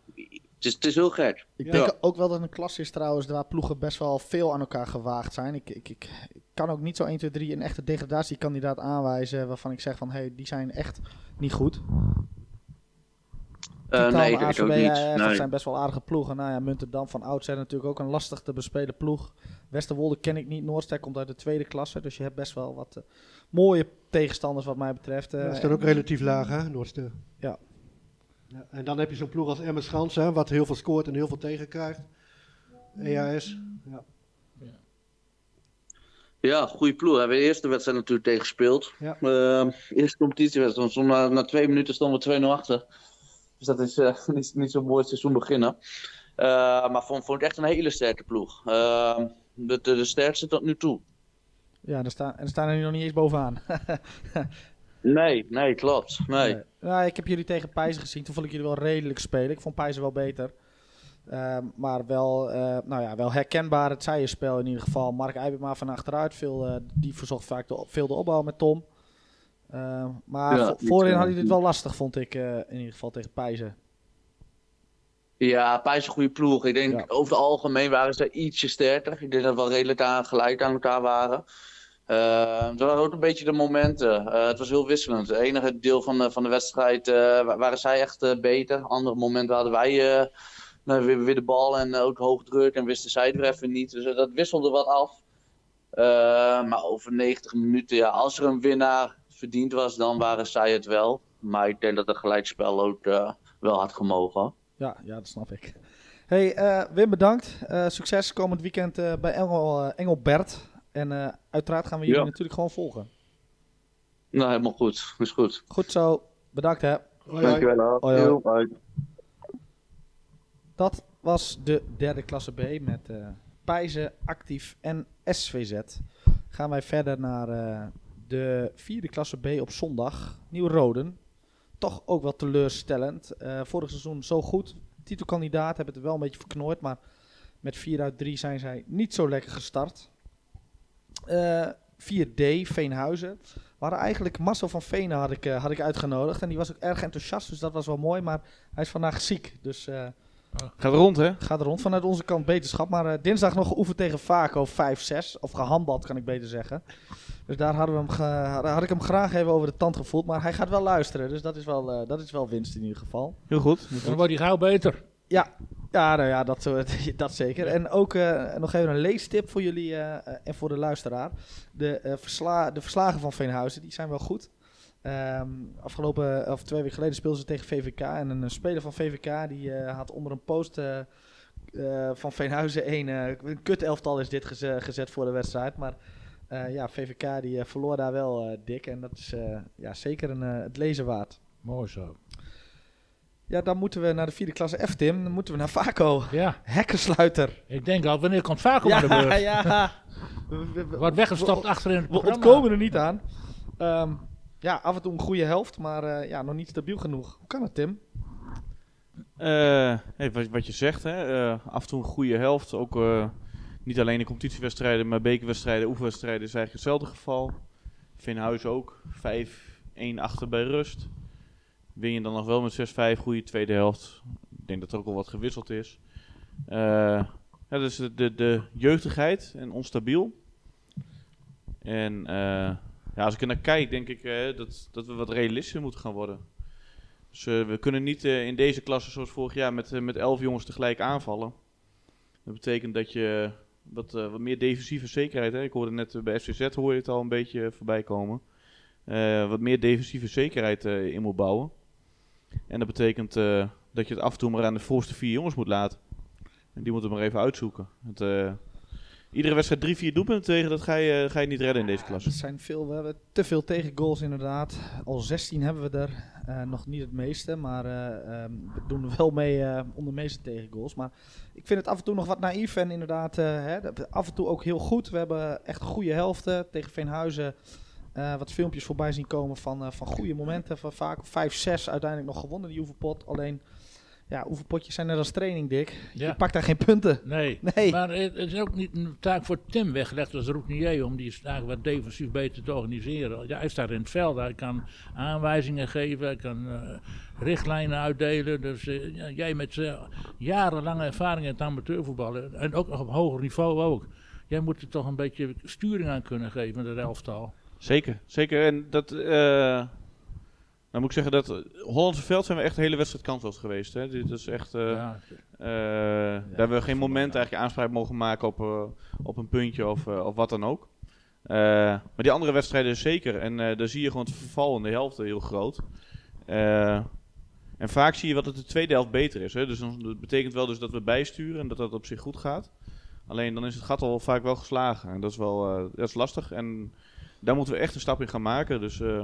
F: is, het is heel gek.
A: Ik
D: Ja.
A: denk ook wel dat het een klas is trouwens waar ploegen best wel veel aan elkaar gewaagd zijn. Ik, ik, ik, ik kan ook niet zo 1, 2, 3 een echte degradatiekandidaat aanwijzen waarvan ik zeg van hé, hey, die zijn echt niet goed.
F: Eh, nee, ik ook niet.
A: eh, dat
F: Nee.
A: zijn best wel aardige ploegen. Nou ja, Muntendam van oudsher natuurlijk ook een lastig te bespelen ploeg. Westerwolde ken ik niet. Noordster komt uit de tweede klasse. Dus je hebt best wel wat eh, mooie tegenstanders wat mij betreft.
D: dat is dan ook relatief laag, hè, Noordster?
A: Ja.
D: Ja. En dan heb je zo'n ploeg als Emmen Schans, hè, wat heel veel scoort en heel veel tegenkrijgt. EAS. Ja.
F: Ja, goede ploeg. We hebben de eerste wedstrijd natuurlijk tegen gespeeld.
D: Ja.
F: Ehm, eerste competitiewedstrijd. Stond na, na twee minuten stonden we 2-0 achter. Dus dat is eh, niet, niet zo'n mooi seizoen beginnen. Eh, maar vond, vond ik echt een hele sterke ploeg. Ehm, de, de, de sterkste tot nu toe.
A: Ja, er staan, en er staan er nu nog niet eens bovenaan.
F: Nee, nee, klopt. Nee.
A: Nee. Nou, ik heb jullie tegen Pijzen gezien. Toen vond ik jullie wel redelijk spelen. Ik vond Pijzen wel beter. Ehm, maar wel, eh, nou ja, wel herkenbaar het zijenspel in ieder geval. Mark Eibema van achteruit. Veel, eh, die verzocht vaak de, veel de opbouw met Tom. Ehm, maar
F: Ja,
A: vo- voorin had hij dit wel lastig, vond ik. eh, in ieder geval tegen Pijzen.
F: Ja, Pijs is een goede ploeg. Ik denk
A: Ja.
F: over het algemeen waren ze ietsje sterker. Ik denk dat we wel redelijk aan, gelijk aan elkaar waren. Eh er waren ook een beetje de momenten. Eh, het was heel wisselend. Het enige deel van de, van de wedstrijd eh, wa- waren zij echt eh, beter. Andere momenten hadden wij nou, weer, weer de bal en ook hoog druk en wisten zij weer even niet. Dus dat wisselde wat af. Eh, maar over 90 minuten, ja, als er een winnaar verdiend was, dan waren zij het wel. Maar ik denk dat het gelijkspel ook wel had gemogen.
A: Ja, ja, dat snap ik. Hey, Wim, bedankt. Succes komend weekend bij Engel, Engelbert. En eh, uiteraard gaan we jullie
F: Ja.
A: natuurlijk gewoon volgen.
F: Nou, helemaal goed. Is goed.
A: Goed zo. Bedankt hè.
D: Hoi, hoi.
F: Dankjewel.
A: Hoi, hoi.
F: Heel leuk.
A: Dat was de derde klasse B met eh Pijzen, Actief en SVZ. Gaan wij verder naar eh, de vierde klasse B op zondag. Nieuw-Roden. Toch ook wel teleurstellend. Eh, vorig seizoen zo goed. Titelkandidaat hebben het wel een beetje verknooid. Maar met 4 uit 3 zijn zij niet zo lekker gestart. Eh 4D, Veenhuizen. Waren eigenlijk Marcel van Venen had ik, eh, had ik uitgenodigd. En die was ook erg enthousiast. Dus dat was wel mooi. Maar hij is vandaag ziek. Dus... eh,
C: Gaat rond, hè?
A: Gaat er rond vanuit onze kant beterschap. Maar dinsdag nog geoefend tegen Vaco 5-6. Of gehandbald kan ik beter zeggen. Dus daar hadden we hem ge- had ik hem graag even over de tand gevoeld. Maar hij gaat wel luisteren. Dus dat is wel, eh, dat is wel winst in ieder geval.
C: Heel goed.
B: Dan wordt hij gauw beter.
A: Ja, ja, nou ja dat, zo- dat zeker. En ook eh, nog even een leestip voor jullie eh, eh, en voor de luisteraar. De, eh, versla de verslagen van Veenhuizen die zijn wel goed. Ehm, afgelopen, of twee weken geleden speelden ze tegen VVK. En een, eh, speler van VVK die eh, had onder een post eh, eh, van Veenhuizen een, eh, een kut elftal is dit geze- gezet voor de wedstrijd. Maar eh, ja, VVK die eh, verloor daar wel eh, dik. En dat is eh, ja, zeker een, eh, het lezen waard.
B: Mooi zo.
A: Ja, dan moeten we naar de vierde klasse F, Tim. Dan moeten we naar Vaco.
B: Ja,
A: Hekkensluiter.
B: ik denk al, wanneer komt vaak op
A: Ja,
B: de beurt?
A: ja. We, we- we-
B: Wordt weggestopt achter in het
A: we
B: programma.
A: ontkomen er niet aan. Ehm, ja, af en toe een goede helft, maar eh, ja, nog niet stabiel genoeg. Hoe kan het, Tim?
C: Eh, hey, wat, wat je zegt, hè? eh, af en toe een goede helft. Ook eh, niet alleen in competitiewedstrijden, maar bekerwedstrijden, oefenwedstrijden is eigenlijk hetzelfde geval. Veenhuis ook, 5-1 achter bij rust. Win je dan nog wel met 6-5, goede tweede helft. Ik denk dat er ook al wat gewisseld is. Eh, ja, dus de, de, de jeugdigheid en onstabiel. En eh, ja, als ik er naar kijk, denk ik eh, dat, dat we wat realistischer moeten gaan worden. Dus we kunnen niet in deze klasse zoals vorig jaar met, met elf jongens tegelijk aanvallen. Dat betekent dat je wat, wat meer defensieve zekerheid. Hè? Ik hoorde net bij FCZ hoor je het al een beetje voorbij komen. Wat meer defensieve zekerheid in moet bouwen. En dat betekent eh, dat je het af en toe maar aan de voorste vier jongens moet laten. En die moeten maar even uitzoeken. Het, eh, iedere wedstrijd drie, vier doelpunten tegen, dat ga je, ga je niet redden in deze
A: Er
C: klasse.
A: zijn veel, we hebben te veel tegengoals inderdaad. Al 16 hebben we er. Eh, nog niet het meeste, maar eh, ehm, we doen er wel mee eh, om de meeste tegengoals. Maar ik vind het af en toe nog wat naïef en inderdaad eh, hè, af en toe ook heel goed. We hebben echt goede helften tegen Veenhuizen. Eh, wat filmpjes voorbij zien komen van, eh, van goede momenten. Van vaak 5-6 uiteindelijk nog gewonnen die oefenpot. Alleen, ja, oefenpotjes zijn net als training, Dick.
B: Ja.
A: Je pakt daar geen punten.
B: Nee.
A: Nee.
B: Maar het, is ook niet een taak voor Tim weggelegd als routinier om die dagen wat defensief beter te organiseren. Ja, hij staat in het veld, hij kan aanwijzingen geven, hij kan eh, richtlijnen uitdelen. Dus jij met jarenlange ervaring in het amateurvoetballen en ook nog op hoger niveau ook. Jij moet er toch een beetje sturing aan kunnen geven het elftal.
C: Zeker, zeker. En dat, dan moet ik zeggen dat Hollandse veld zijn we echt de hele wedstrijd kansloos geweest. Hè. Dit is echt, eh,
B: ja,
C: eh, daar hebben we geen moment eigenlijk aanspraak mogen maken op, op een puntje of, of wat dan ook. Maar die andere wedstrijden zeker. En daar zie je gewoon het verval in de helft heel groot. En vaak zie je wat het de tweede helft beter is. Hè. Dus dat betekent wel dus dat we bijsturen en dat dat op zich goed gaat. Alleen dan is het gat al vaak wel geslagen. En dat is wel dat is lastig. En daar moeten we echt een stap in gaan maken. Dus eh,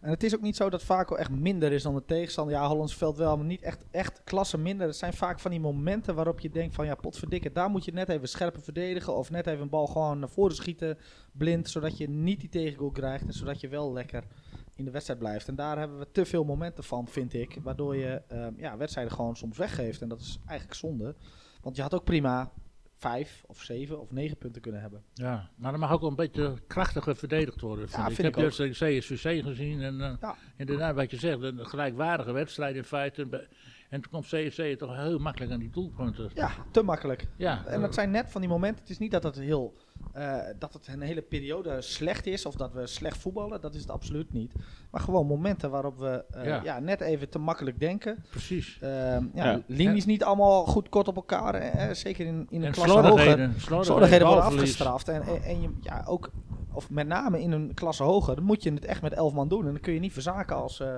A: En het is ook niet zo dat Vaco echt minder is dan de tegenstander. Ja, Hollands veld wel, maar niet echt, echt klasse minder. Het zijn vaak van die momenten waarop je denkt van ja, potverdikke, daar moet je net even scherper verdedigen. Of net even een bal gewoon naar voren schieten, blind. Zodat je niet die tegengoal krijgt en zodat je wel lekker in de wedstrijd blijft. En daar hebben we te veel momenten van, vind ik. Waardoor je ehm, ja, wedstrijden gewoon soms weggeeft. En dat is eigenlijk zonde. Want je had ook prima vijf of zeven of negen punten kunnen hebben.
B: ja, maar er mag ook wel een beetje krachtiger verdedigd worden. Vind
A: Ja,
B: ik.
A: vind
B: ik
A: ik
B: heb dus de CSVC gezien en eh,
A: Ja.
B: inderdaad wat je zegt, een gelijkwaardige wedstrijd in feite. En toen komt CSC toch heel makkelijk aan die doelpunten.
A: Ja, te makkelijk.
B: Ja,
A: En dat zijn net van die momenten. Het is niet dat het, heel, eh, dat het een hele periode slecht is of dat we slecht voetballen. Dat is het absoluut niet. Maar gewoon momenten waarop we eh,
B: Ja.
A: ja. net even te makkelijk denken.
B: precies.
A: Ehm ja,
C: Ja.
A: Linies niet allemaal goed kort op elkaar. eh, zeker in, in een
B: En
A: klasse hoger.
B: slordigheden.
A: Slordigheden worden afgestraft. En, en, en je, ja, ook, of met name in een klasse hoger, dan moet je het echt met elf man doen. En dan kun je niet verzaken als, eh,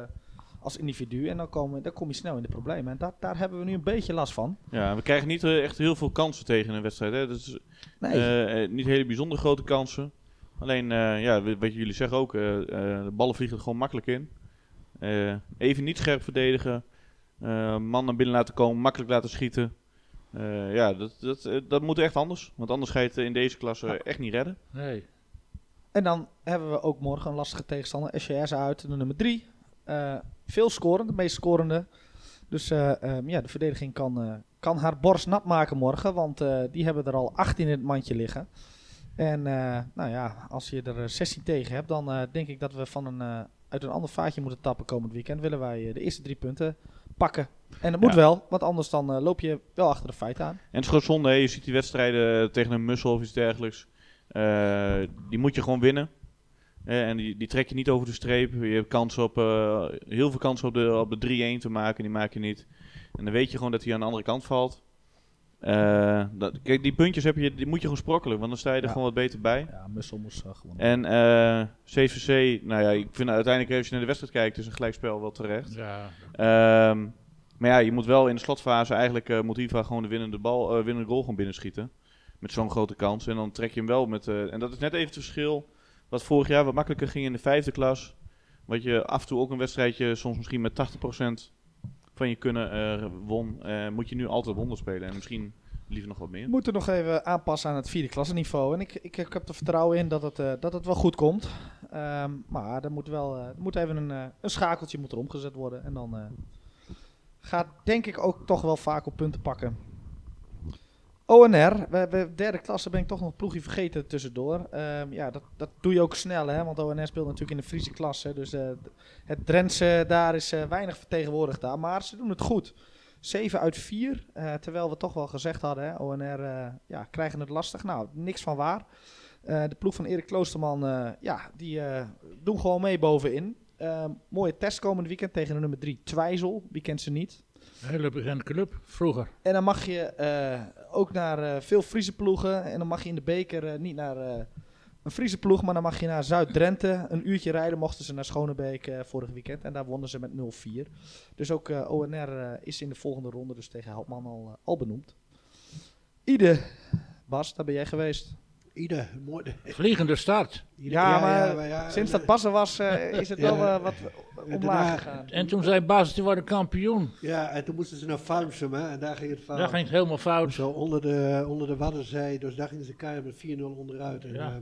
A: als individu. En dan, komen, dan kom je snel in de problemen. En dat, daar hebben we nu een beetje last van.
C: ja, we krijgen niet eh, echt heel veel kansen tegen in een wedstrijd. Hè. Dat is,
A: Nee.
C: Eh, eh, niet hele bijzonder grote kansen. Alleen, eh, ja, wat jullie zeggen ook, eh, eh, de ballen vliegen er gewoon makkelijk in. Eh, even niet scherp verdedigen. eh, man naar binnen laten komen, makkelijk laten schieten. Eh, ja, dat, dat, dat moet echt anders. Want anders ga je het in deze klasse echt niet redden.
B: Nee.
A: En dan hebben we ook morgen een lastige tegenstander. SJS uit, de nummer 3. Veel scorend, de meest scorende. Dus eh, ehm, ja, de verdediging kan, eh, kan haar borst nat maken morgen. Want eh, die hebben er al 18 in het mandje liggen. En eh, nou ja, als je er eh, 16 tegen hebt, dan eh, denk ik dat we van een, eh, uit een ander vaatje moeten tappen komend weekend. Willen wij eh, de eerste drie punten pakken. En dat moet
C: Ja.
A: wel, want anders dan eh, loop je wel achter de feiten aan.
C: En het is gewoon zonde, hè. je ziet die wedstrijden tegen een Mussel of iets dergelijks. Eh, die moet je gewoon winnen. Eh, en die, die trek je niet over de streep. Je hebt kans op, eh, heel veel kansen op de, op de 3-1 te maken, die maak je niet. En dan weet je gewoon dat hij aan de andere kant valt. Eh, dat, kijk, die puntjes heb je, die moet je gewoon sprokkelen, want dan sta je er
A: Ja.
C: gewoon wat beter bij.
A: Ja, Mussel moest uh, gewonnen.
C: En eh CVC, nou ja, ik vind uiteindelijk als je naar de wedstrijd kijkt, is een gelijkspel wel terecht.
B: Ja,
C: Ehm, maar ja, je moet wel in de slotfase eigenlijk eh moet Iva gewoon de winnende bal, eh, winnende goal gewoon binnenschieten. Met zo'n grote kans. En dan trek je hem wel met. eh, en dat is net even het verschil. Wat vorig jaar wat makkelijker ging in de vijfde klas. Wat je af en toe ook een wedstrijdje soms misschien met 80% van je kunnen eh, won. eh, moet je nu altijd 100 spelen. En misschien liever nog wat meer.
A: We moeten nog even aanpassen aan het vierde klasse niveau. En ik, ik, ik heb er vertrouwen in dat het, eh, dat het wel goed komt. Ehm, maar er moet wel moet even een, een schakeltje moet er omgezet worden. En dan gaat denk ik ook toch wel vaak op punten pakken. ONR, we, we, derde klasse ben ik toch nog een ploegje vergeten tussendoor. Ehm, ja, dat, dat doe je ook snel, hè, want ONR speelt natuurlijk in de Friese klasse. Dus eh, het Drentse daar is eh, weinig vertegenwoordigd daar, maar ze doen het goed. 7 uit 4, eh, terwijl we toch wel gezegd hadden, hè, ONR ja, krijgen het lastig. Nou, niks van waar. De ploeg van Erik Kloosterman, ja, die doen gewoon mee bovenin. Ehm, mooie test komend weekend tegen de nummer 3 Twijzel. Wie kent ze niet?
B: Een hele bekende club, vroeger.
A: En dan mag je eh, ook naar eh, veel Friese ploegen. En dan mag je in de beker eh, niet naar een Friese ploeg, maar dan mag je naar Zuid-Drenthe. Een uurtje rijden mochten ze naar Schonebeek vorig weekend. En daar wonnen ze met 0-4. Dus ook ONR is in de volgende ronde dus tegen Helpman al, al benoemd. Ide, Bas, daar ben jij geweest.
D: Ieder, mooi.
B: Vliegende start.
D: Ieder-
A: Ja, maar
D: ja,
A: Sinds dat Bas er was, eh, is het wel eh, wat omlaag gegaan.
B: En toen zei Bas, die worden kampioen.
D: Ja, en toen moesten ze naar Farmsum, hè, en daar ging het fout.
B: Dat ging het helemaal fout.
D: Zo onder de, onder de Waddenzee, dus daar gingen ze keihard met 4-0 onderuit. En,
B: Ja.
D: ja.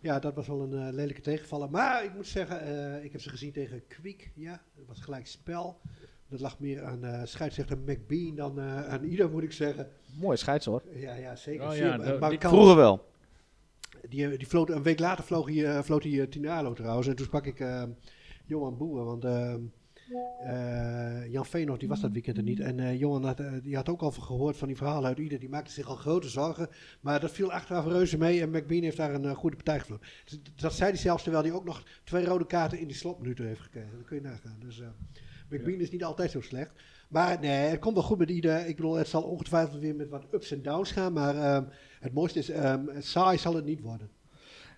D: ja, dat was wel een eh, lelijke tegenvaller. Maar ik moet zeggen, eh, ik heb ze gezien tegen Kwiek. Ja, het was gelijk spel. Dat lag meer aan eh scheidsrechter McBean dan eh, aan ieder, moet ik zeggen.
A: Mooi scheids hoor.
D: Ja, ja zeker.
B: Oh ja, dat-
D: maar kan-
C: Vroeger wel.
D: Die, die floot, een week later vloog hij, eh, floot hij uh, Tinalo trouwens. En toen sprak ik eh, Johan Boer, want eh, eh, Jan Veenhoff die was dat weekend er niet. En eh, Johan had, eh, die had ook al gehoord van die verhalen uit Ieder. Die maakte zich al grote zorgen. Maar dat viel achteraf reuze mee en McBean heeft daar een eh, goede partij gevlogen. Dus dat zei hij zelfs terwijl hij ook nog twee rode kaarten in die slotminuten heeft gekregen. Dat kun je nagaan. Dus McBean is niet altijd zo slecht. Maar nee, het komt wel goed met Ieder. Ik bedoel, het zal ongetwijfeld weer met wat ups en downs gaan. Maar ehm, het mooiste is, ehm, saai zal het niet worden.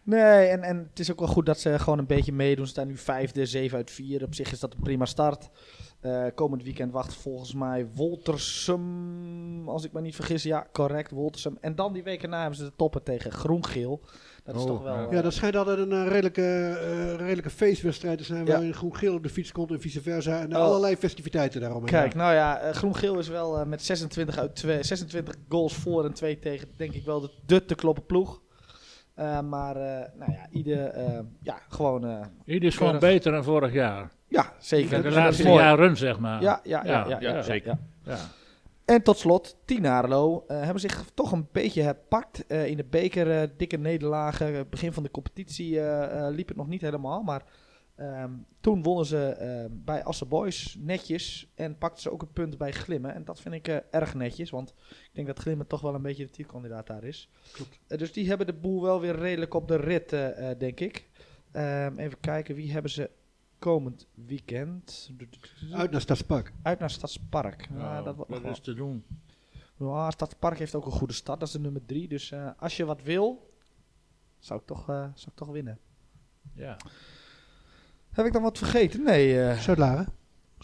A: Nee, en, en het is ook wel goed dat ze gewoon een beetje meedoen. Ze staan nu vijfde, 7 uit 4. Op zich is dat een prima start. Eh, komend weekend wacht volgens mij Woltersum, als ik me niet vergis. Ja, correct, Woltersum. En dan die week erna hebben ze de toppen tegen Groen-Geel. Dat is
B: Oh,
A: toch wel...
B: ja.
D: Ja, dat schijnt altijd een eh, redelijke, eh, redelijke feestwedstrijd te zijn.
A: Ja.
D: Waarin groen-geel op de fiets komt en vice versa. En
A: Oh.
D: allerlei festiviteiten daarom.
A: Kijk, nou ja, eh, Groen-Geel is wel met 26, uit twee, 26 goals voor en 2 tegen, denk ik wel de, de te kloppen ploeg. Eh, maar, eh, nou ja, ieder, eh, ja, gewoon, eh,
B: Ieder is gewoon beter dan vorig jaar.
A: ja, zeker.
B: De laatste
A: mooi.
B: jaren, zeg maar.
A: Ja, ja, ja, ja,
B: Ja,
A: ja,
C: ja, zeker.
A: ja. En tot slot, Tinarlo eh hebben zich toch een beetje herpakt. Eh, in de beker eh, dikke nederlagen. Begin van de competitie liep het nog niet helemaal. Maar ehm, toen wonnen ze bij Asse Boys netjes. En pakten ze ook een punt bij Glimmen. En dat vind ik erg netjes. Want ik denk dat Glimmen toch wel een beetje de titelkandidaat daar is.
D: Klopt.
A: Dus die hebben de boel wel weer redelijk op de rit, denk ik. Ehm, even kijken, wie hebben ze komend weekend?
D: Uit naar Stadspark.
A: Uit naar Stadspark. Ja,
B: Nou,
A: dat wel.
B: is te doen.
A: Ja, Stadspark heeft ook een goede start. Dat is de nummer drie. Dus eh, als je wat wil, zou ik toch, eh, zou ik toch winnen.
B: Ja.
A: Heb ik dan wat vergeten? Nee, eh
D: Zuid-Laren.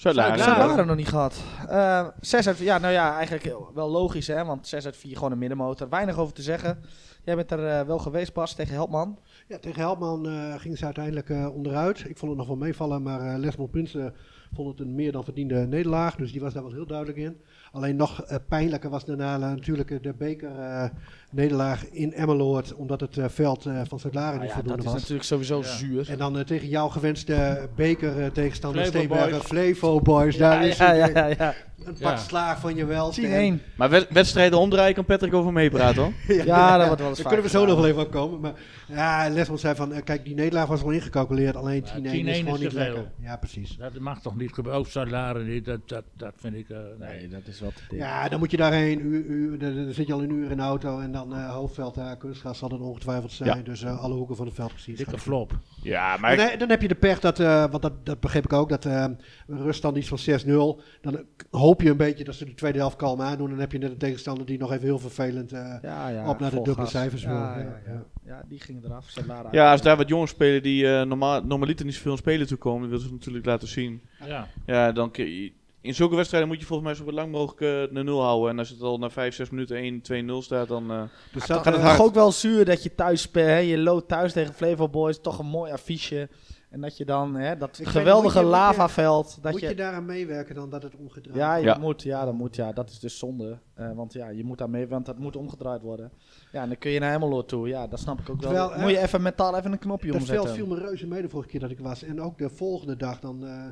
A: Ze waren nog niet gehad. Eh, zes uit, ja, nou ja, eigenlijk wel logisch, hè? Want 6 uit 4 gewoon een middenmotor. Weinig over te zeggen. Jij bent er eh, wel geweest, Bas, tegen Helpman.
D: Ja, tegen Helpman eh gingen ze uiteindelijk eh, onderuit. Ik vond het nog wel meevallen, maar eh Lesmond Prinsen vond het een meer dan verdiende nederlaag. Dus die was daar wel heel duidelijk in. Alleen nog eh, pijnlijker was daarna eh, natuurlijk eh, de beker eh, nederlaag in Emmeloord. Omdat het eh, veld eh, van Zuid-Laren
A: Nou
D: niet
A: ja,
D: voldoende
A: dat is
D: was.
A: natuurlijk sowieso
B: Ja.
A: zuur.
D: En dan tegen jouw gewenste beker eh, tegenstander Steenbergen,
B: Boys.
D: Flevo Boys.
A: Ja,
D: Daar is
A: ja,
D: het,
A: ja, ja, ja.
D: een
B: Ja.
D: pak slaag van je wel.
A: 10-1.
C: Maar wed- wedstrijden omdraaien kan Patrick over meepraten hoor.
A: Ja, dat wordt wel eens
D: Daar kunnen we zo nog wel even op komen. Maar ja, Lesmond zei van, kijk, die nederlaag was wel ingecalculeerd. Alleen 10-1
B: Ja, 10-1
D: is gewoon niet lekker. Ja, precies.
B: Dat mag toch niet gebeuren. Ook Zuid-Laren niet. Dat, dat, dat vind ik... eh, nee.
A: dat is te.
D: Ja, dan moet je daarheen. U, u, dan dan zit je al een uur in de auto. En dan eh hoofdveld daar, kunstgras zal het ongetwijfeld zijn.
C: Ja.
D: Dus eh, alle hoeken van het veld gezien.
B: Dikke flop.
C: Ja, maar
D: eh, dan heb je de pech dat, eh, want dat, dat begreep ik ook, dat eh een ruststand iets van 6-0. Dan hoop je een beetje dat ze de tweede helft kalm aandoen. Dan heb je net een tegenstander die nog even heel vervelend... eh,
A: Ja, ja,
D: Op naar de dubbele
A: gas.
D: cijfers wil.
A: Ja,
D: Ja,
A: ja, ja.
D: ja.
A: Ja, die gingen eraf.
C: Ja, als daar wat jongens spelen die eh, normaal, normaliter niet zoveel spelen toe komen, dat willen ze natuurlijk laten zien.
B: Ja.
C: Ja, dan kun je, in zulke wedstrijden moet je volgens mij zo lang mogelijk eh, de nul houden. En als het al na 5, 6 minuten 1, 2-0 staat, dan... eh,
D: dus
A: Dat
D: dat,
A: gaat
D: eh,
A: het toch ook wel zuur dat je thuis speelt. hè, Je loopt thuis tegen Flevo Boys. Toch een mooi affiche. En dat je dan hè, dat
D: Ik
A: geweldige lavaveld. Dat
D: moet je,
A: je,
D: daaraan meewerken dan dat het omgedraaid
A: ja, je
C: Ja.
A: moet. Ja, dat moet. Ja, dat is dus zonde. Eh, want ja, je moet daar mee, want dat moet omgedraaid worden. Ja, en dan kun je naar Emmeloord toe. Ja, dat snap ik ook wel.
D: Terwijl,
A: moet je even mentaal even een knopje
D: Dat
A: omzetten.
D: veld viel me reuze mee de vorige keer dat ik was. En ook de volgende dag dan eh,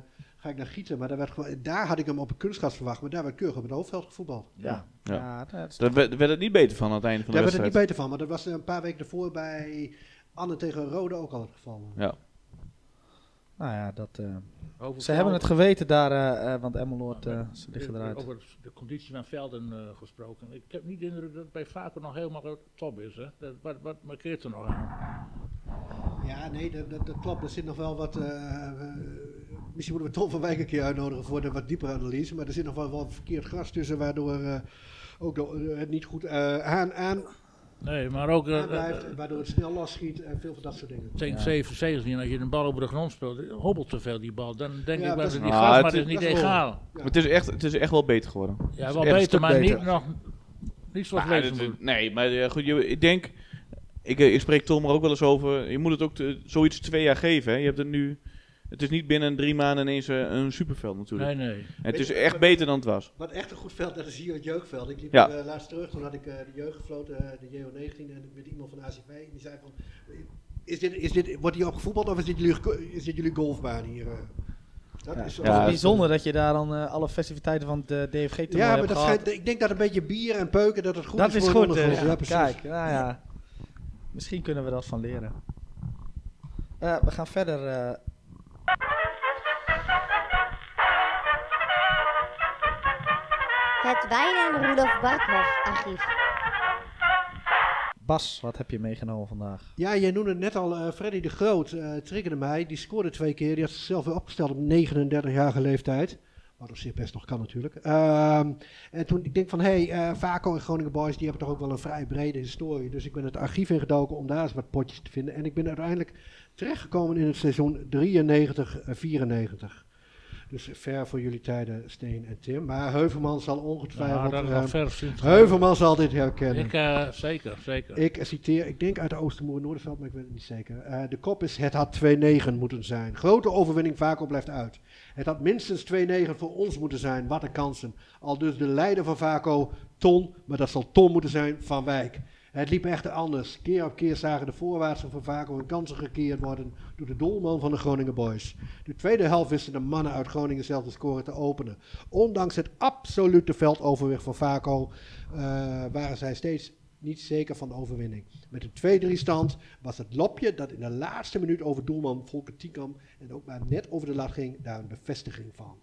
D: ga ga ik naar Gieten. Maar daar, werd gewoon, daar had ik hem op een kunstgras verwacht. Maar daar werd keurig op het hoofdveld gevoetbald.
A: Ja,
C: Ja.
A: ja. dat is
C: Daar werd, werd het niet beter van aan het einde van de
D: Daar werd het
C: wedstrijd.
D: niet beter van. Maar dat was een paar weken ervoor bij Anne tegen Rode ook al het geval.
C: Ja.
A: Nou ja, dat, eh,
B: Over
A: ze hebben het geweten daar, eh, eh, want Emmeloord, eh, ze liggen
B: Over-
A: eruit.
B: Over de conditie van velden eh, gesproken. Ik heb niet de indruk dat het bij Vaco nog helemaal top is. Hè? Dat, wat, wat markeert er nog aan?
D: Ja, nee, dat, dat, dat klopt. Er zit nog wel wat. Eh, eh, misschien moeten we Tom van Wijk een keer uitnodigen voor de wat diepere analyse. Maar er zit nog wel wat verkeerd gras tussen, waardoor eh, ook de- het niet goed eh, aan, aan,
B: Nee, maar ook eh,
D: blijft.
B: eh,
D: waardoor het snel losschiet en veel van dat soort dingen.
B: tegen
A: Ja.
B: 7 17 als je een bal over de grond speelt, hobbelt te veel die bal. Dan denk
D: Ja,
B: ik wel
D: dat
B: dat
D: is-
B: die
C: Ah,
B: gas,
C: het
B: maar
C: is-
B: het is niet
D: dat is wel-
B: egaal.
D: Ja.
C: Maar het is, echt, het is echt wel beter geworden.
B: Ja,
C: Het
B: wel
C: een
B: beter, maar
C: beter.
B: niet nog niet zoals moet.
C: nee, maar eh, goed, je, ik denk... Ik, eh, ik spreek Tom er ook wel eens over. Je moet het ook te- zoiets twee jaar geven. Hè. Je hebt het nu... Het is niet binnen drie maanden ineens eh, een superveld natuurlijk.
B: Nee, nee.
C: En het is echt beter dan het was.
D: Wat echt een goed veld, dat is hier het jeugdveld. Ik liep
C: Ja.
D: er, eh, laatst terug, toen had ik eh, de jeugd gefloten, de JO19, en met iemand van ACV. En die zei van, is dit, is dit, wordt hier op gevoetbald of is dit jullie, is dit jullie golfbaan hier? eh? Dat
A: Ja.
D: is
C: Ja,
A: is bijzonder dat je daar dan eh, alle festiviteiten van het eh, DFG-toernooi
D: Ja, maar
A: hebt
D: dat schijnt, ik denk dat een beetje bier en peuken, dat het goed
A: dat
D: is
A: is
D: voor
A: goed.
D: Ja.
A: Kijk, nou ja. Misschien kunnen we dat van leren. Eh, we gaan verder.
G: Het Wijn en Rudolf Barkhoff archief.
A: Bas, wat heb je meegenomen vandaag?
D: Ja, jij noemde net al, eh, Freddy de Groot eh, triggerde mij. Die scoorde twee keer. Die had zichzelf weer opgesteld op 39-jarige leeftijd. Wat op zich best nog kan natuurlijk. Ehm, en toen ik denk van, hé, hey, eh, Vaco en Groningen Boys, die hebben toch ook wel een vrij brede historie. Dus ik ben het archief ingedoken om daar eens wat potjes te vinden. En ik ben uiteindelijk terechtgekomen in het seizoen 93-94. Dus ver voor jullie tijden, Steen en Tim. Maar Heuvelman zal
B: Ja,
D: ongetwijfeld...
B: dat is
D: eh,
B: ver.
D: Heuvelman zal dit herkennen.
B: Ik, eh, zeker, zeker.
D: Ik citeer, ik denk uit de Oostermoer Noorderveld, maar ik weet het niet zeker. Eh, de kop is, het had 2-9 moeten zijn. Grote overwinning, Vaco blijft uit. Het had minstens 2-9 voor ons moeten zijn. Wat een kansen. Al dus de leider van Vaco, Ton, maar dat zal Ton moeten zijn, Van Wijk. Het liep echter anders. Keer op keer zagen de voorwaartsen van Vaco hun kansen gekeerd worden door de doelman van de Groningen Boys. De tweede helft wisten de mannen uit Groningen zelf de score te openen. Ondanks het absolute veldoverwicht van Vaco eh, waren zij steeds niet zeker van de overwinning. Met een 2-3 stand was het lopje dat in de laatste minuut over doelman Volker Tiekam en ook maar net over de lat ging, daar een bevestiging van.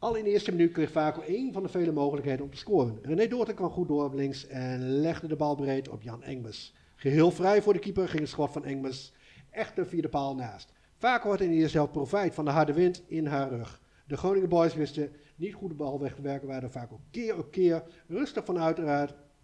D: Al in de eerste minuut kreeg Vaco één van de vele mogelijkheden om te scoren. René Doorten kwam goed door op links en legde de bal breed op Jan Engmes. Geheel vrij voor de keeper ging het schot van Engmes via de paal naast. Vaco had in de eerste helft profijt van de harde wind in haar rug. De Groningen boys wisten niet goed de bal weg te werken, waardoor Vaco keer op keer rustig van,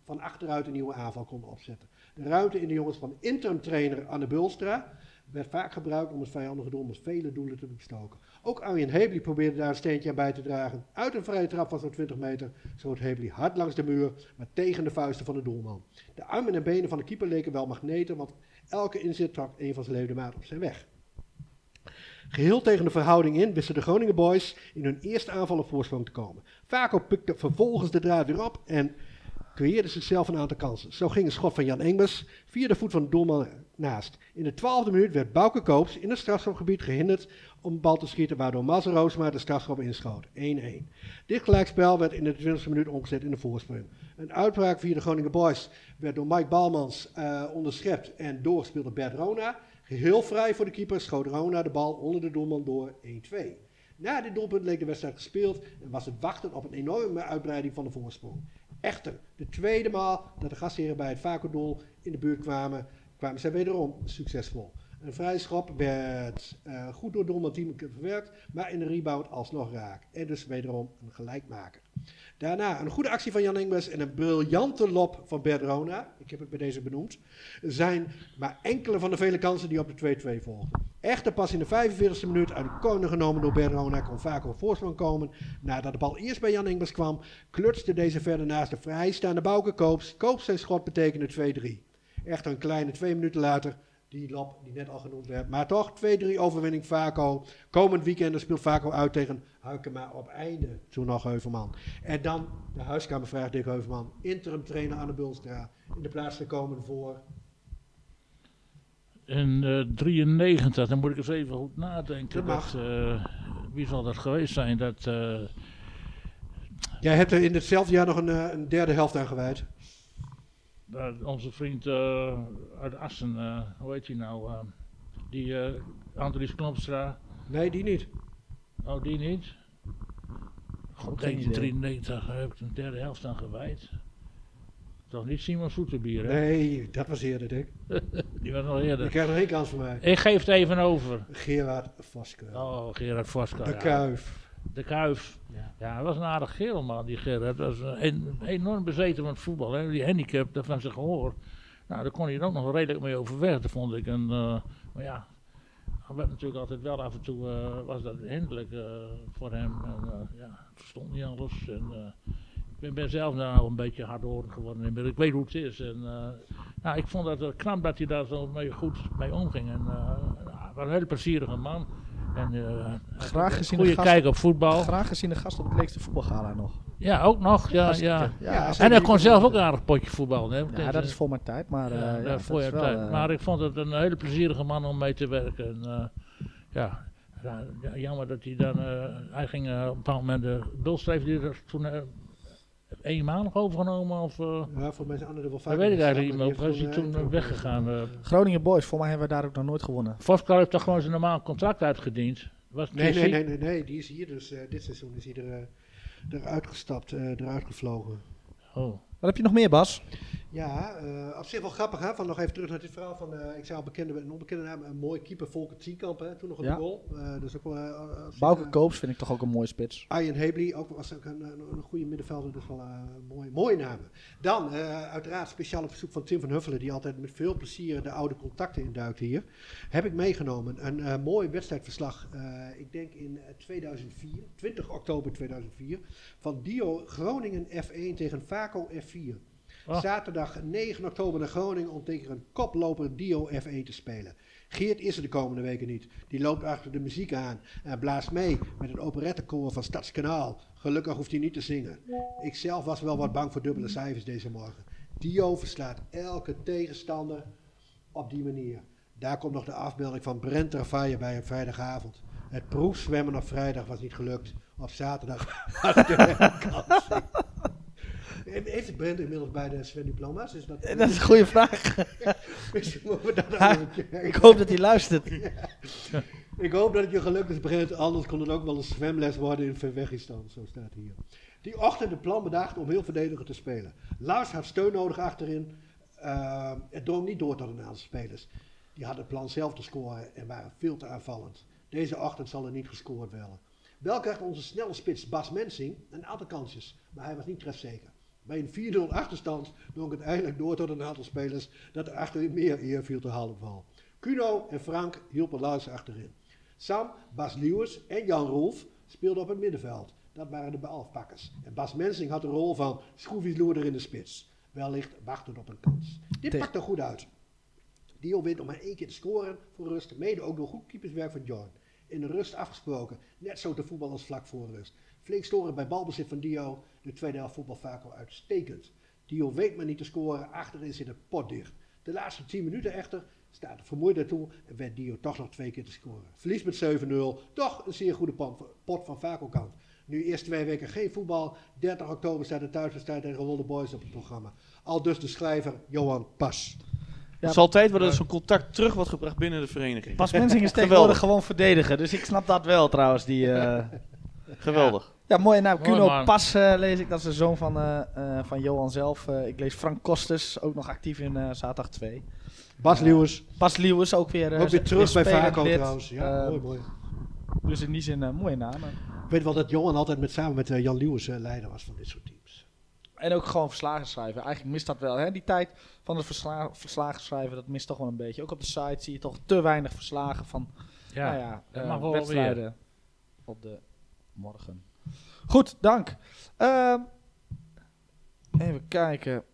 D: van achteruit een nieuwe aanval konden opzetten. De ruimte in de jongens van interim trainer Anne Bulstra werd vaak gebruikt om het vijandige doel met vele doelen te bestoken. Ook Arjen Hebli probeerde daar een steentje aan bij te dragen. Uit een vrije trap van zo'n 20 meter schoot Hebli hard langs de muur, maar tegen de vuisten van de doelman. De armen en benen van de keeper leken wel magneten, want elke inzet trok een van zijn ledemaat op zijn weg. Geheel tegen de verhouding in wisten de Groningen Boys in hun eerste aanval op voorsprong te komen. Vaco pikte vervolgens de draad weer op en creëerde zichzelf een aantal kansen. Zo ging een schot van Jan Engmes via de voet van de doelman naast. In de twaalfde minuut werd Bouke Koops in het strafschopgebied gehinderd om bal te schieten, waardoor Marcel Roosma de strafschop inschoot. 1-1. Dit gelijkspel werd in de 20e minuut omgezet in de voorsprong. Een uitbraak via de Groningen Boys werd door Mike Balmans eh, onderschept en doorgespeeld door Bert Rona. Geheel vrij voor de keeper schoot Rona de bal onder de doelman door 1-2. Na dit doelpunt leek de wedstrijd gespeeld en was het wachten op een enorme uitbreiding van de voorsprong. Echter, de tweede maal dat de gastheren bij het Vaco-doel in de buurt kwamen, kwamen zij wederom succesvol. Een vrije schop werd eh, goed door doelman Tiemeke verwerkt, maar in de rebound alsnog raak. En dus wederom een gelijkmaker. Daarna een goede actie van Jan Engels en een briljante lop van Bert ik heb het bij deze benoemd, zijn maar enkele van de vele kansen die op de 2-2 volgden. Echter pas in de 45e minuut uit de corner genomen door Bert kon Vaco op voorsprong komen. Nadat de bal eerst bij Jan Engels kwam, klutste deze verder naast de vrijstaande Bouke Koops. Koops zijn schot betekende 2-3. Echter een kleine twee minuten later die lap die net al genoemd werd. Maar toch 2-3 overwinning Vaco. Komend weekend speelt Vaco uit tegen Huikema op einde. Toen nog Heuvelman. En dan de huiskamervraag Dick Heuvelman. Interim trainer Anne Bulstra. In de plaats te komen voor...
B: In eh 93, dan moet ik eens even goed nadenken.
D: Dat mag.
B: Dat, eh, wie zal dat geweest zijn? Dat, eh,
D: Jij hebt er in hetzelfde jaar nog een, eh, een derde helft aan gewijd.
B: Dat onze vriend eh, uit Assen, eh, hoe heet hij nou? eh, die eh Andries Knompstra.
D: Nee, die niet.
B: Oh, die niet?
A: Idee.
B: 1993 heb ik een derde helft aan gewijd. Toch niet Simon Soeterbier, hè?
D: Nee, dat was eerder, denk ik.
B: Die was
D: Je
B: eerder.
D: krijgt nog één kans van mij.
B: Ik geef het even over.
D: Gerard Vaske.
B: Oh, Gerard Voska.
D: de
B: ja.
D: Kuif.
B: De Kuif.
D: Ja.
B: Ja, hij was een aardig geel man, die Gerard. Dat was een, enorm bezeten van het voetbal. Hè. Die handicap dat van zijn gehoor. Nou, daar kon hij ook nog redelijk mee overweg, dat vond ik. En, eh, maar ja, werd natuurlijk altijd wel af en toe, eh, was dat hinderlijk eh, voor hem. En, ja, verstond niet alles. En, ik ben, ben zelf nou een beetje hardhoorend geworden. inmiddels. Ik weet hoe het is. En, nou, ik vond het eh, knap dat hij daar zo mee, goed mee omging. En, uh, was een hele plezierige man. En, eh,
A: Graag gezien
B: goede
A: de gast-
B: kijk op voetbal.
A: Graag gezien de gast op het leekste voetbalgala nog.
B: Ja, ook nog. Ja, ja.
A: Ja,
B: En hij kon zelf ook een aardig potje voetballen. Hè.
A: ja, dat is voor mijn tijd, maar eh,
B: Ja, dat voor je
A: wel,
B: tijd.
A: eh,
B: Maar ik vond het een hele plezierige man om mee te werken. En, eh, ja, ja, ja, jammer dat hij dan... eh, hij ging eh, op een bepaald moment... de Bulstreef die er toen... eenmalig overgenomen of... eh,
D: Ja, voor mij zijn anderen wel vaak.
B: dat weet ik eigenlijk niet meer. Is hij
D: heeft
B: toen
D: eh,
B: weggegaan? eh
A: Groningen Boys, voor mij hebben we daar ook nog nooit gewonnen.
B: Voskal heeft toch gewoon zijn normaal contract uitgediend? Was
D: Nee, nee, nee, nee, nee, die is hier dus. eh, dit seizoen is hij er, eruit gestapt, eh, eruit gevlogen.
B: Oh.
A: Wat heb je nog meer, Bas?
D: Ja, eh, op zich wel grappig hè. Van nog even terug naar dit verhaal van, eh, ik zei al bekende en onbekende naam, een mooi keeper Volker Tienkamp hè, toen nog
A: Ja.
D: de goal. Eh, dus ook wel,
A: Bouke Koops vind ik toch ook een mooie spits.
D: Arjen Hebley, ook was ook een, een, een goede middenvelder, dus wel eh, mooi, mooie namen. Dan, uiteraard speciaal op verzoek van Tim van Huffelen, die altijd met veel plezier de oude contacten induikt hier, heb ik meegenomen een mooi wedstrijdverslag, ik denk in eh, 2004, 20 oktober 2004, van Dio Groningen F1 tegen Vaco F4.
B: Ah.
D: Zaterdag 9 oktober naar Groningen om tegen een koploper Dio F1 te spelen. Geert is er de komende weken niet. Die loopt achter de muziek aan en blaast mee met het operettekoor van Stadskanaal. Gelukkig hoeft hij niet te zingen. Ik zelf was wel wat bang voor dubbele cijfers deze morgen. Dio verslaat elke tegenstander op die manier. Daar komt nog de afbeelding van Brent Travaille bij op vrijdagavond. Het proefzwemmen op vrijdag was niet gelukt. Op zaterdag ik de herkansing. Heeft Brent inmiddels bij de Sven Diploma's? Is dat,
A: Dat is een goede vraag. Ik hoop dat hij luistert.
D: Ik hoop dat het je gelukt is, Brent. Anders kon het ook wel een zwemles worden in Verwegistan. Zo staat hier. Die ochtend het plan bedacht om heel verdediger te spelen. Lars had steun nodig achterin. Uh, het drong niet door tot een aantal spelers. Die hadden het plan zelf te scoren en waren veel te aanvallend. Deze ochtend zal er niet gescoord worden. Wel krijgt onze snelle spits Bas Mensing een aantal kansjes, maar hij was niet trefzeker. Bij een 4-0 achterstand drong het eindelijk door tot een aantal spelers dat er achterin meer eer viel te halen val. Kuno en Frank hielpen Lars achterin. Sam, Bas Lewis en Jan Rolf speelden op het middenveld. Dat waren de balafpakkers. En Bas Mensing had de rol van schroeviesloerder in de spits. Wellicht wachtend op een kans. Dit
A: Tegen-
D: pakt er goed uit. Dio wint om maar één keer te scoren voor rust. Mede ook door goed keeperswerk van Jorn. In de rust afgesproken. Net zo te voetbal als vlak voor rust. Flink storen bij balbezit van Dio. De tweede helft voetbal al uitstekend. Dio weet maar niet te scoren. Achterin zit het pot dicht. De laatste 10 minuten echter staat er vermoeid naartoe en werd Dio toch nog twee keer te scoren. Verlies met 7-0. Toch een zeer goede pot van Vaco kant. Nu eerst twee weken geen voetbal. 30 oktober staat de thuiswedstrijd tegen Rolde Boys op het programma. Al dus de schrijver Johan Pas.
A: Ja,
C: het zal tijd worden dat zo'n contact terug wordt gebracht binnen de vereniging.
A: Bas Mensing is tegenwoordig gewoon verdedigen. Dus ik snap dat wel trouwens. Die, eh,
C: Geweldig.
A: Ja, mooi. Nou,
B: Mooi,
A: Kuno. Pas eh, lees ik. Dat is de zoon van, eh, eh, van Johan zelf. Eh, ik lees Frank Kostes, ook nog actief in eh zaterdag 2.
D: Bas Lewis.
A: Pas Lewis ook weer. eh,
D: ook weer terug bij Vaco trouwens. Ja, mooi, mooi.
A: Dus in die zin mooie namen.
D: Ik weet wel dat Johan altijd met, samen met Jan Lewis eh, leider was van dit soort teams.
A: En ook gewoon verslagen schrijven. Eigenlijk mist dat wel. Hè? Die tijd van het versla verslagen schrijven, dat mist toch wel een beetje. Ook op de site zie je toch te weinig verslagen van
B: Ja,
A: nou ja, eh, wedstrijden op de morgen. Goed, dank. Ehm, even kijken.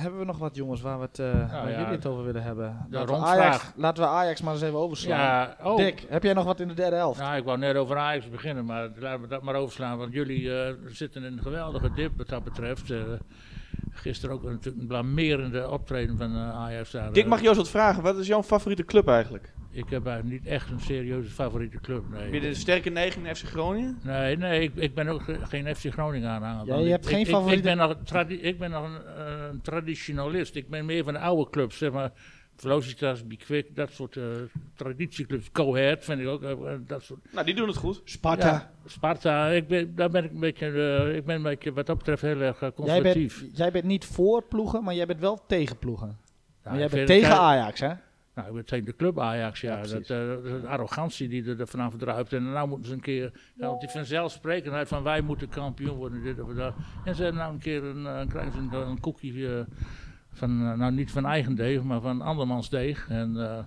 A: Hebben we nog wat jongens waar, we het, eh, waar
B: ja,
A: jullie het over willen hebben?
B: de
A: Laten we,
B: rondvraag.
A: Ajax, laten we Ajax maar eens even overslaan.
B: Ja, oh.
A: Dick, heb jij nog wat in de derde helft?
B: Nou, ik wou net over Ajax beginnen, maar laten we dat maar overslaan. Want jullie eh, zitten in een geweldige dip wat dat betreft. Gisteren ook natuurlijk een blamerende optreden van eh, Ajax. Daar,
C: Dick,
B: eh,
C: mag je eens wat vragen? Wat is jouw favoriete club eigenlijk?
B: Ik heb eigenlijk niet echt een serieuze favoriete club.
C: Heb je
B: Nee,
C: de sterke neiging in FC Groningen?
B: nee, nee ik, ik ben ook ge- geen FC Groningen aanhanger.
A: Ja, je
B: ik-
A: hebt
B: ik-
A: geen
B: ik, ik,
A: favoriete-
B: ben nog, een tradi- ik ben nog een, eh, een traditionalist. Ik ben meer van de oude clubs, zeg maar. Velocitas, Bikwik, dat soort eh, traditieclubs. Cohet vind ik ook, eh, dat soort
C: Nou, die doen het goed.
D: Sparta.
B: Ja, Sparta, ik ben, daar ben ik een beetje, eh, ik ben een beetje wat dat betreft heel erg eh,
A: Jij
B: conservatief.
A: bent, jij bent niet voor ploegen, maar jij bent wel tegen ploegen.
B: Nou,
A: maar jij bent tegen Ajax, hè?
B: Nou, ik ben tegen de club Ajax, ja.
A: Ja,
B: dat, eh, de arrogantie die er, er vanaf druipt. En nou moeten ze een keer, ja, want die vanzelfsprekendheid van wij moeten kampioen worden, dit of dat. En ze hebben nou een keer een, eh, een, een koekje eh, van, eh, nou niet van eigen deeg, maar van andermans deeg. En eh,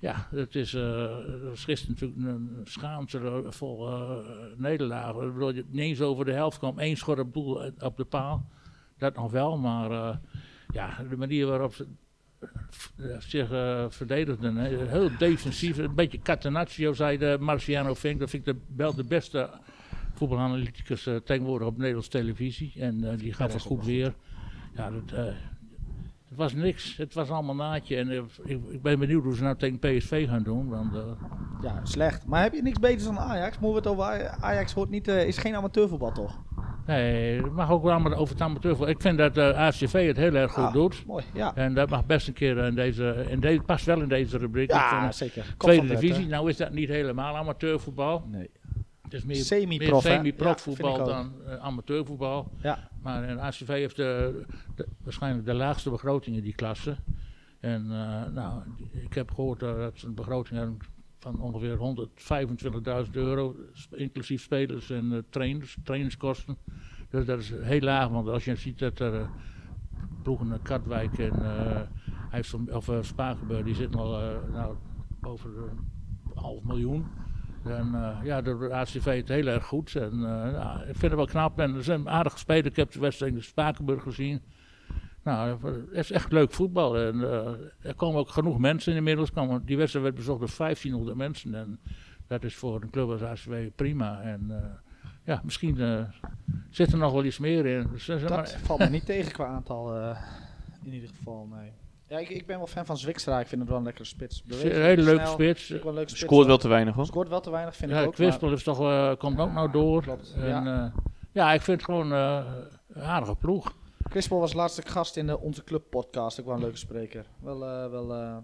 B: ja, het is, eh het was gisteren natuurlijk een schaamte vol eh, nederlagen. Ik bedoel, je niet eens over de helft kwam, één schot op, eh, de paal. Dat nog wel, maar eh, ja, de manier waarop ze eh, zich eh, verdedigden. Heel defensief, een beetje Catenaccio, zei de Marciano Fink. Dat vind ik de, wel de beste voetbalanalyticus eh, tegenwoordig op Nederlandse televisie. En eh, die gaf het goed weer. Ja, dat, eh, het was niks. Het was allemaal naadje. En eh, ik, ik ben benieuwd hoe ze nou tegen PSV gaan doen. Want, eh,
A: Ja, slecht. Maar heb je niks beters dan Ajax? Moeten we het over Aj- Ajax wordt niet, eh, is geen amateurvoetbal, toch?
B: nee, het mag ook wel over het amateurvoetbal. Ik vind dat de ACV het heel erg goed
A: Ah,
B: doet.
A: Mooi, ja.
B: En dat mag best een keer in deze, in deze past wel in deze rubriek.
A: Ja, zeker.
B: Tweede divisie, nou is dat niet helemaal amateurvoetbal.
A: Nee.
B: Het is meer,
A: Semi-prof, Ja, ik ook.
B: dan eh, amateurvoetbal.
A: Ja.
B: Maar een ACV heeft de, de- waarschijnlijk de laagste begroting in die klasse. En eh, nou, ik heb gehoord eh, dat ze een begroting hebben van ongeveer 125.000 euro, inclusief spelers en eh, trainers, trainerskosten. Dus dat is heel laag, want als je ziet dat er eh, ploegen, eh, Katwijk en eh IJssel, of, eh, Spakenburg, die zitten al eh, nou, boven de half miljoen. En eh, ja, de ACV het heel erg goed. En, eh, ik vind het wel knap. En zijn aardige spelers. Ik heb de wedstrijd in Spakenburg gezien. Nou, het is echt leuk voetbal. En, eh, er komen ook genoeg mensen inmiddels. Komen, die wedstrijd werd bezocht door 1500 mensen. En dat is voor een club als ACW prima. En ja, misschien zit er nog wel iets meer in. Dus,
A: Dat
B: maar,
A: valt mij niet tegen qua aantal, in ieder geval, nee. Ja, ik, ik ben wel fan van Zwikstra. Ik vind het wel een lekkere spits.
B: een hele leuke
A: snel.
B: spits.
A: Ik wel een leuke spits.
C: Scoort wel te weinig hoor.
A: Scoort wel te weinig, vind ik
B: Ja,
A: ook.
B: Kwispel is toch, eh, komt ook nou door.
A: Klopt,
B: En,
A: ja.
B: ja. ja, ik vind het gewoon eh, een aardige ploeg.
A: Kwispel was laatste gast in de Onze Club podcast. Ook wel een leuke spreker. Wel, eh wel eh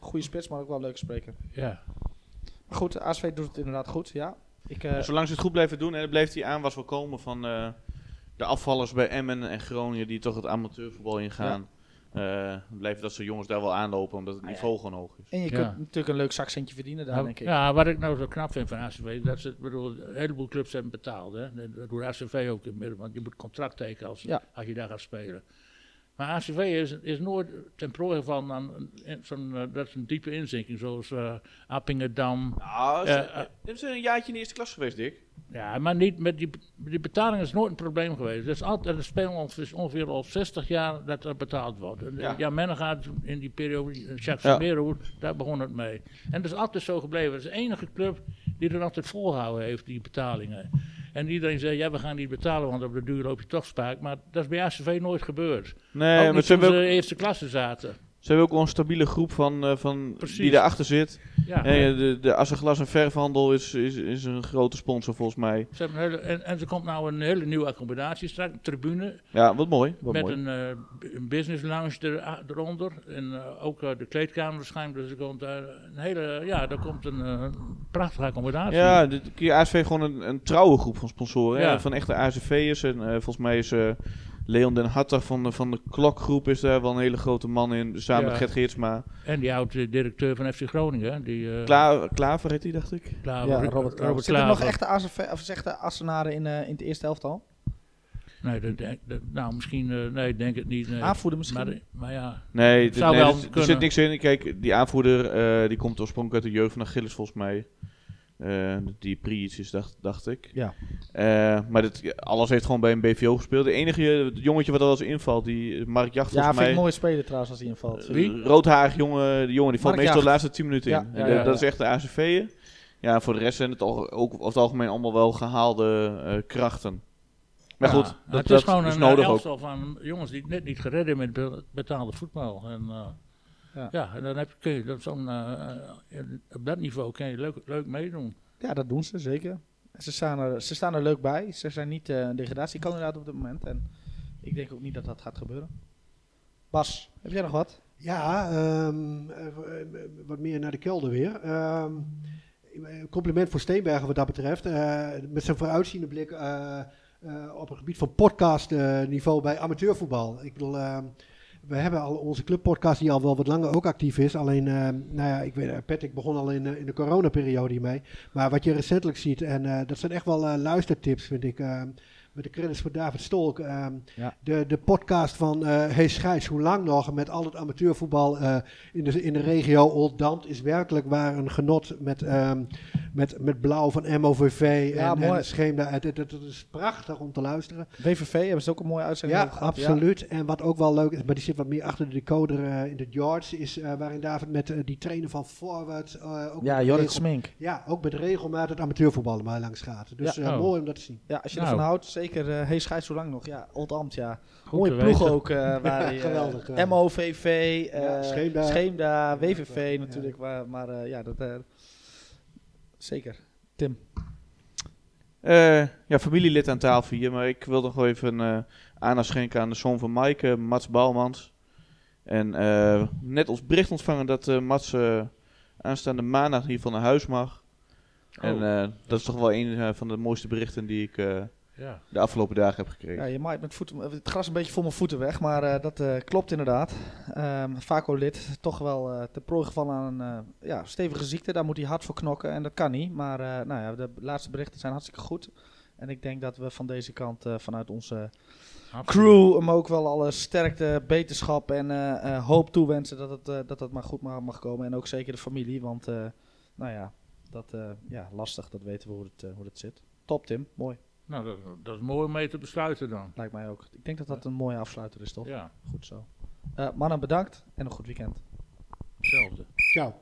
A: goede spits, maar ook wel een leuke spreker.
B: Ja.
A: Maar goed, ASV doet het inderdaad goed, ja. Ik, eh,
C: Zolang ze het goed blijven doen, en dan blijft die aanwas wel komen van eh, de afvallers bij Emmen en Groningen die toch het amateurvoetbal ingaan. Eh, dan blijven dat soort jongens daar wel aanlopen, omdat het niveau gewoon hoog is.
A: en je
B: Ja.
A: kunt natuurlijk een leuk zakcentje verdienen daar,
B: Nou,
A: denk ik.
B: ja, wat ik nou zo knap vind van ACV, dat ze, bedoel, een heleboel clubs hebben betaald. Hè? Dat doet ACV ook inmiddels, want je moet contract tekenen als,
A: Ja.
B: als je daar gaat spelen. Maar ACV is, is nooit ten prooi gevallen aan zo'n, eh, dat is een diepe inzinking, zoals eh Appingedam.
C: Nou, is een jaartje in de eerste klas geweest, Dick.
B: Ja, maar niet met die, die betaling is nooit een probleem geweest. Dat is altijd, er spelen ongeveer, ongeveer al 60 jaar dat er betaald wordt.
C: Ja.
B: Ja, Menno gaat in die periode, Jacques
C: Ja.
B: Daar begon het mee. En dat is altijd zo gebleven. Het is de enige club die er altijd volgehouden heeft, die betalingen. En iedereen zei, ja, we gaan niet betalen, want op de duur loop je toch spaak. Maar dat is bij ACV nooit gebeurd.
C: Nee,
B: ook
C: maar ze hebben, ook,
B: eerste klasse zaten.
C: ze hebben ook een stabiele groep van, eh, van
B: Precies.
C: die daarachter zit.
B: Ja,
C: Hey, de, de Assenglas en Verfhandel is, is, is een grote sponsor volgens mij.
B: ze hebben een hele, en, en er komt nou een hele nieuwe accommodatie straks, een tribune.
C: Ja, wat mooi. Wat
B: met
C: mooi.
B: een, eh, een business lounge er, eronder. En eh, ook eh, de kleedkamer waarschijnlijk. Dus er komt eh, een hele, ja, er komt een eh, prachtige accommodatie.
C: Ja, de, de ASV gewoon een, een trouwe groep van sponsoren.
B: Ja.
C: Van echte ASV'ers. En eh, volgens mij is eh, Leon den Hatter van de, van de klokgroep is daar wel een hele grote man in. Samen
B: Ja.
C: met Gert Geertsma.
B: En die oude-directeur van FC Groningen. Die, eh,
C: Kla Klaver heet hij, dacht ik.
B: Klaver,
A: ja, Robert Klaver. Zitten er nog echte, of Assenaren in, eh, in het eerste elftal?
B: Nee, dat denk, dat- nou misschien, eh, nee, ik denk het niet. Nee.
A: Aanvoerder misschien?
B: Maar, maar ja,
C: Nee, dit-
B: zou
C: nee,
B: wel
C: dit- er zit niks in. Kijk, die aanvoerder eh, die komt oorspronkelijk uit de jeugd van Achilles volgens mij. Eh, die Priets is, dacht, dacht ik.
A: Ja.
C: Eh, maar dit, alles heeft gewoon bij een BVO gespeeld. De enige het jongetje wat er eens invalt, die Mark Jacht
A: Ja,
C: volgens
A: vind
C: mij.
A: ik mooi spelen trouwens als hij invalt.
C: Eh,
B: Wie?
C: Roodharig jongen, die jongen die valt meestal de laatste 10 minuten
A: Ja,
C: in.
A: ja,
C: En,
B: ja,
C: eh, Dat is echt de ACV'en. Ja, voor de rest zijn het al, ook over het algemeen allemaal wel gehaalde eh, krachten. Maar
B: Ja,
C: goed, dat,
B: het
C: dat
B: is gewoon
C: is
B: een
C: nodig
B: eh,
C: ook.
B: elftal van jongens die het net niet gered hebben met be- betaalde voetbal. En, eh,
A: Ja.
B: ja. en dan heb je, kun je dat zo'n, eh, op dat niveau kun je leuk, leuk meedoen.
A: Ja, dat doen ze zeker. Ze staan er, ze staan er leuk bij. Ze zijn niet eh, een degradatiekandidaat op dit moment. En ik denk ook niet dat dat gaat gebeuren. Bas, heb jij nog wat?
D: Ja, ehm, eh, wat meer naar de kelder weer. Ehm, compliment voor Steenbergen wat dat betreft. Eh, met zijn vooruitziende blik eh, eh, op het gebied van podcastniveau bij amateurvoetbal. Ik bedoel, ehm, we hebben al onze clubpodcast die al wel wat langer ook actief is. Alleen, ehm, nou ja, ik weet, eh, Patrick begon al in, eh, in de coronaperiode hiermee. Maar wat je recentelijk ziet, en eh, dat zijn echt wel eh, luistertips, vind ik. Met de credits voor David Stolk. ehm,
A: Ja.
D: de, de podcast van eh Hey Schijs, hoe lang nog? Met al het amateurvoetbal eh, in, de, in de regio Old Dampt is werkelijk waar een genot met, ehm, met, met Blauw van MOVV
A: Ja,
D: en, Scheemda. Het, het, het is prachtig om te luisteren.
A: WVV hebben ze ook een mooie uitzending
D: Ja,
A: gehad.
D: absoluut. En wat ook wel leuk is, maar die zit wat meer achter de decoder eh, in de yards, is eh, waarin David met die trainer van Forward eh, ook
A: Ja, Jorrit Smink.
D: ja, ook met regelmaat het amateurvoetbal maar langs gaat. Dus
A: Ja.
D: eh,
B: Oh.
D: mooi om dat te zien.
A: Ja, als je
B: Nou.
A: ervan houdt, zeker. Eh hey, schijt zo lang nog. Ja, Old Amt, ja.
B: Goed
A: Mooie
B: weten.
A: ook. eh waar hij, eh,
D: Geweldig, geweldig.
A: MOVV, eh
D: Ja, Scheemda.
A: Scheemda, WVV
D: Ja.
A: natuurlijk. Maar, maar eh, ja, dat... eh, zeker. Tim.
C: Eh, ja, familielid aan tafel hier, maar ik wil nog even eh aandacht schenken aan de zoon van Maaike, Mats Bouwmans. En eh, net ons bericht ontvangen dat eh, Mats eh, aanstaande maandag hier van naar huis mag. En
B: Oh.
C: eh, dat is toch wel een van de mooiste berichten die ik eh,
B: Ja.
C: de afgelopen dagen heb gekregen.
A: Ja, je maait met voeten, het gras een beetje voor mijn voeten weg, maar eh, dat eh, klopt inderdaad. Ehm Vaco-lid, toch wel eh te prooi gevallen aan een eh, ja, stevige ziekte. Daar moet hij hard voor knokken en dat kan niet. Maar eh, nou ja, de laatste berichten zijn hartstikke goed. En ik denk dat we van deze kant, eh, vanuit onze
B: Absoluut.
A: crew, hem ook wel alle sterkte, beterschap en eh, eh, hoop toewensen dat het, eh, dat het maar goed mag, mag komen. En ook zeker de familie, want eh, nou ja, dat eh, ja, lastig, dat weten we hoe het, hoe het zit. Top Tim, mooi.
B: Nou, dat, dat is mooi om mee te besluiten dan.
A: Lijkt mij ook. Ik denk dat dat een mooie afsluiter is, toch?
B: Ja,
A: Goed zo. Eh, mannen, bedankt en een goed weekend.
B: hetzelfde.
D: Ciao.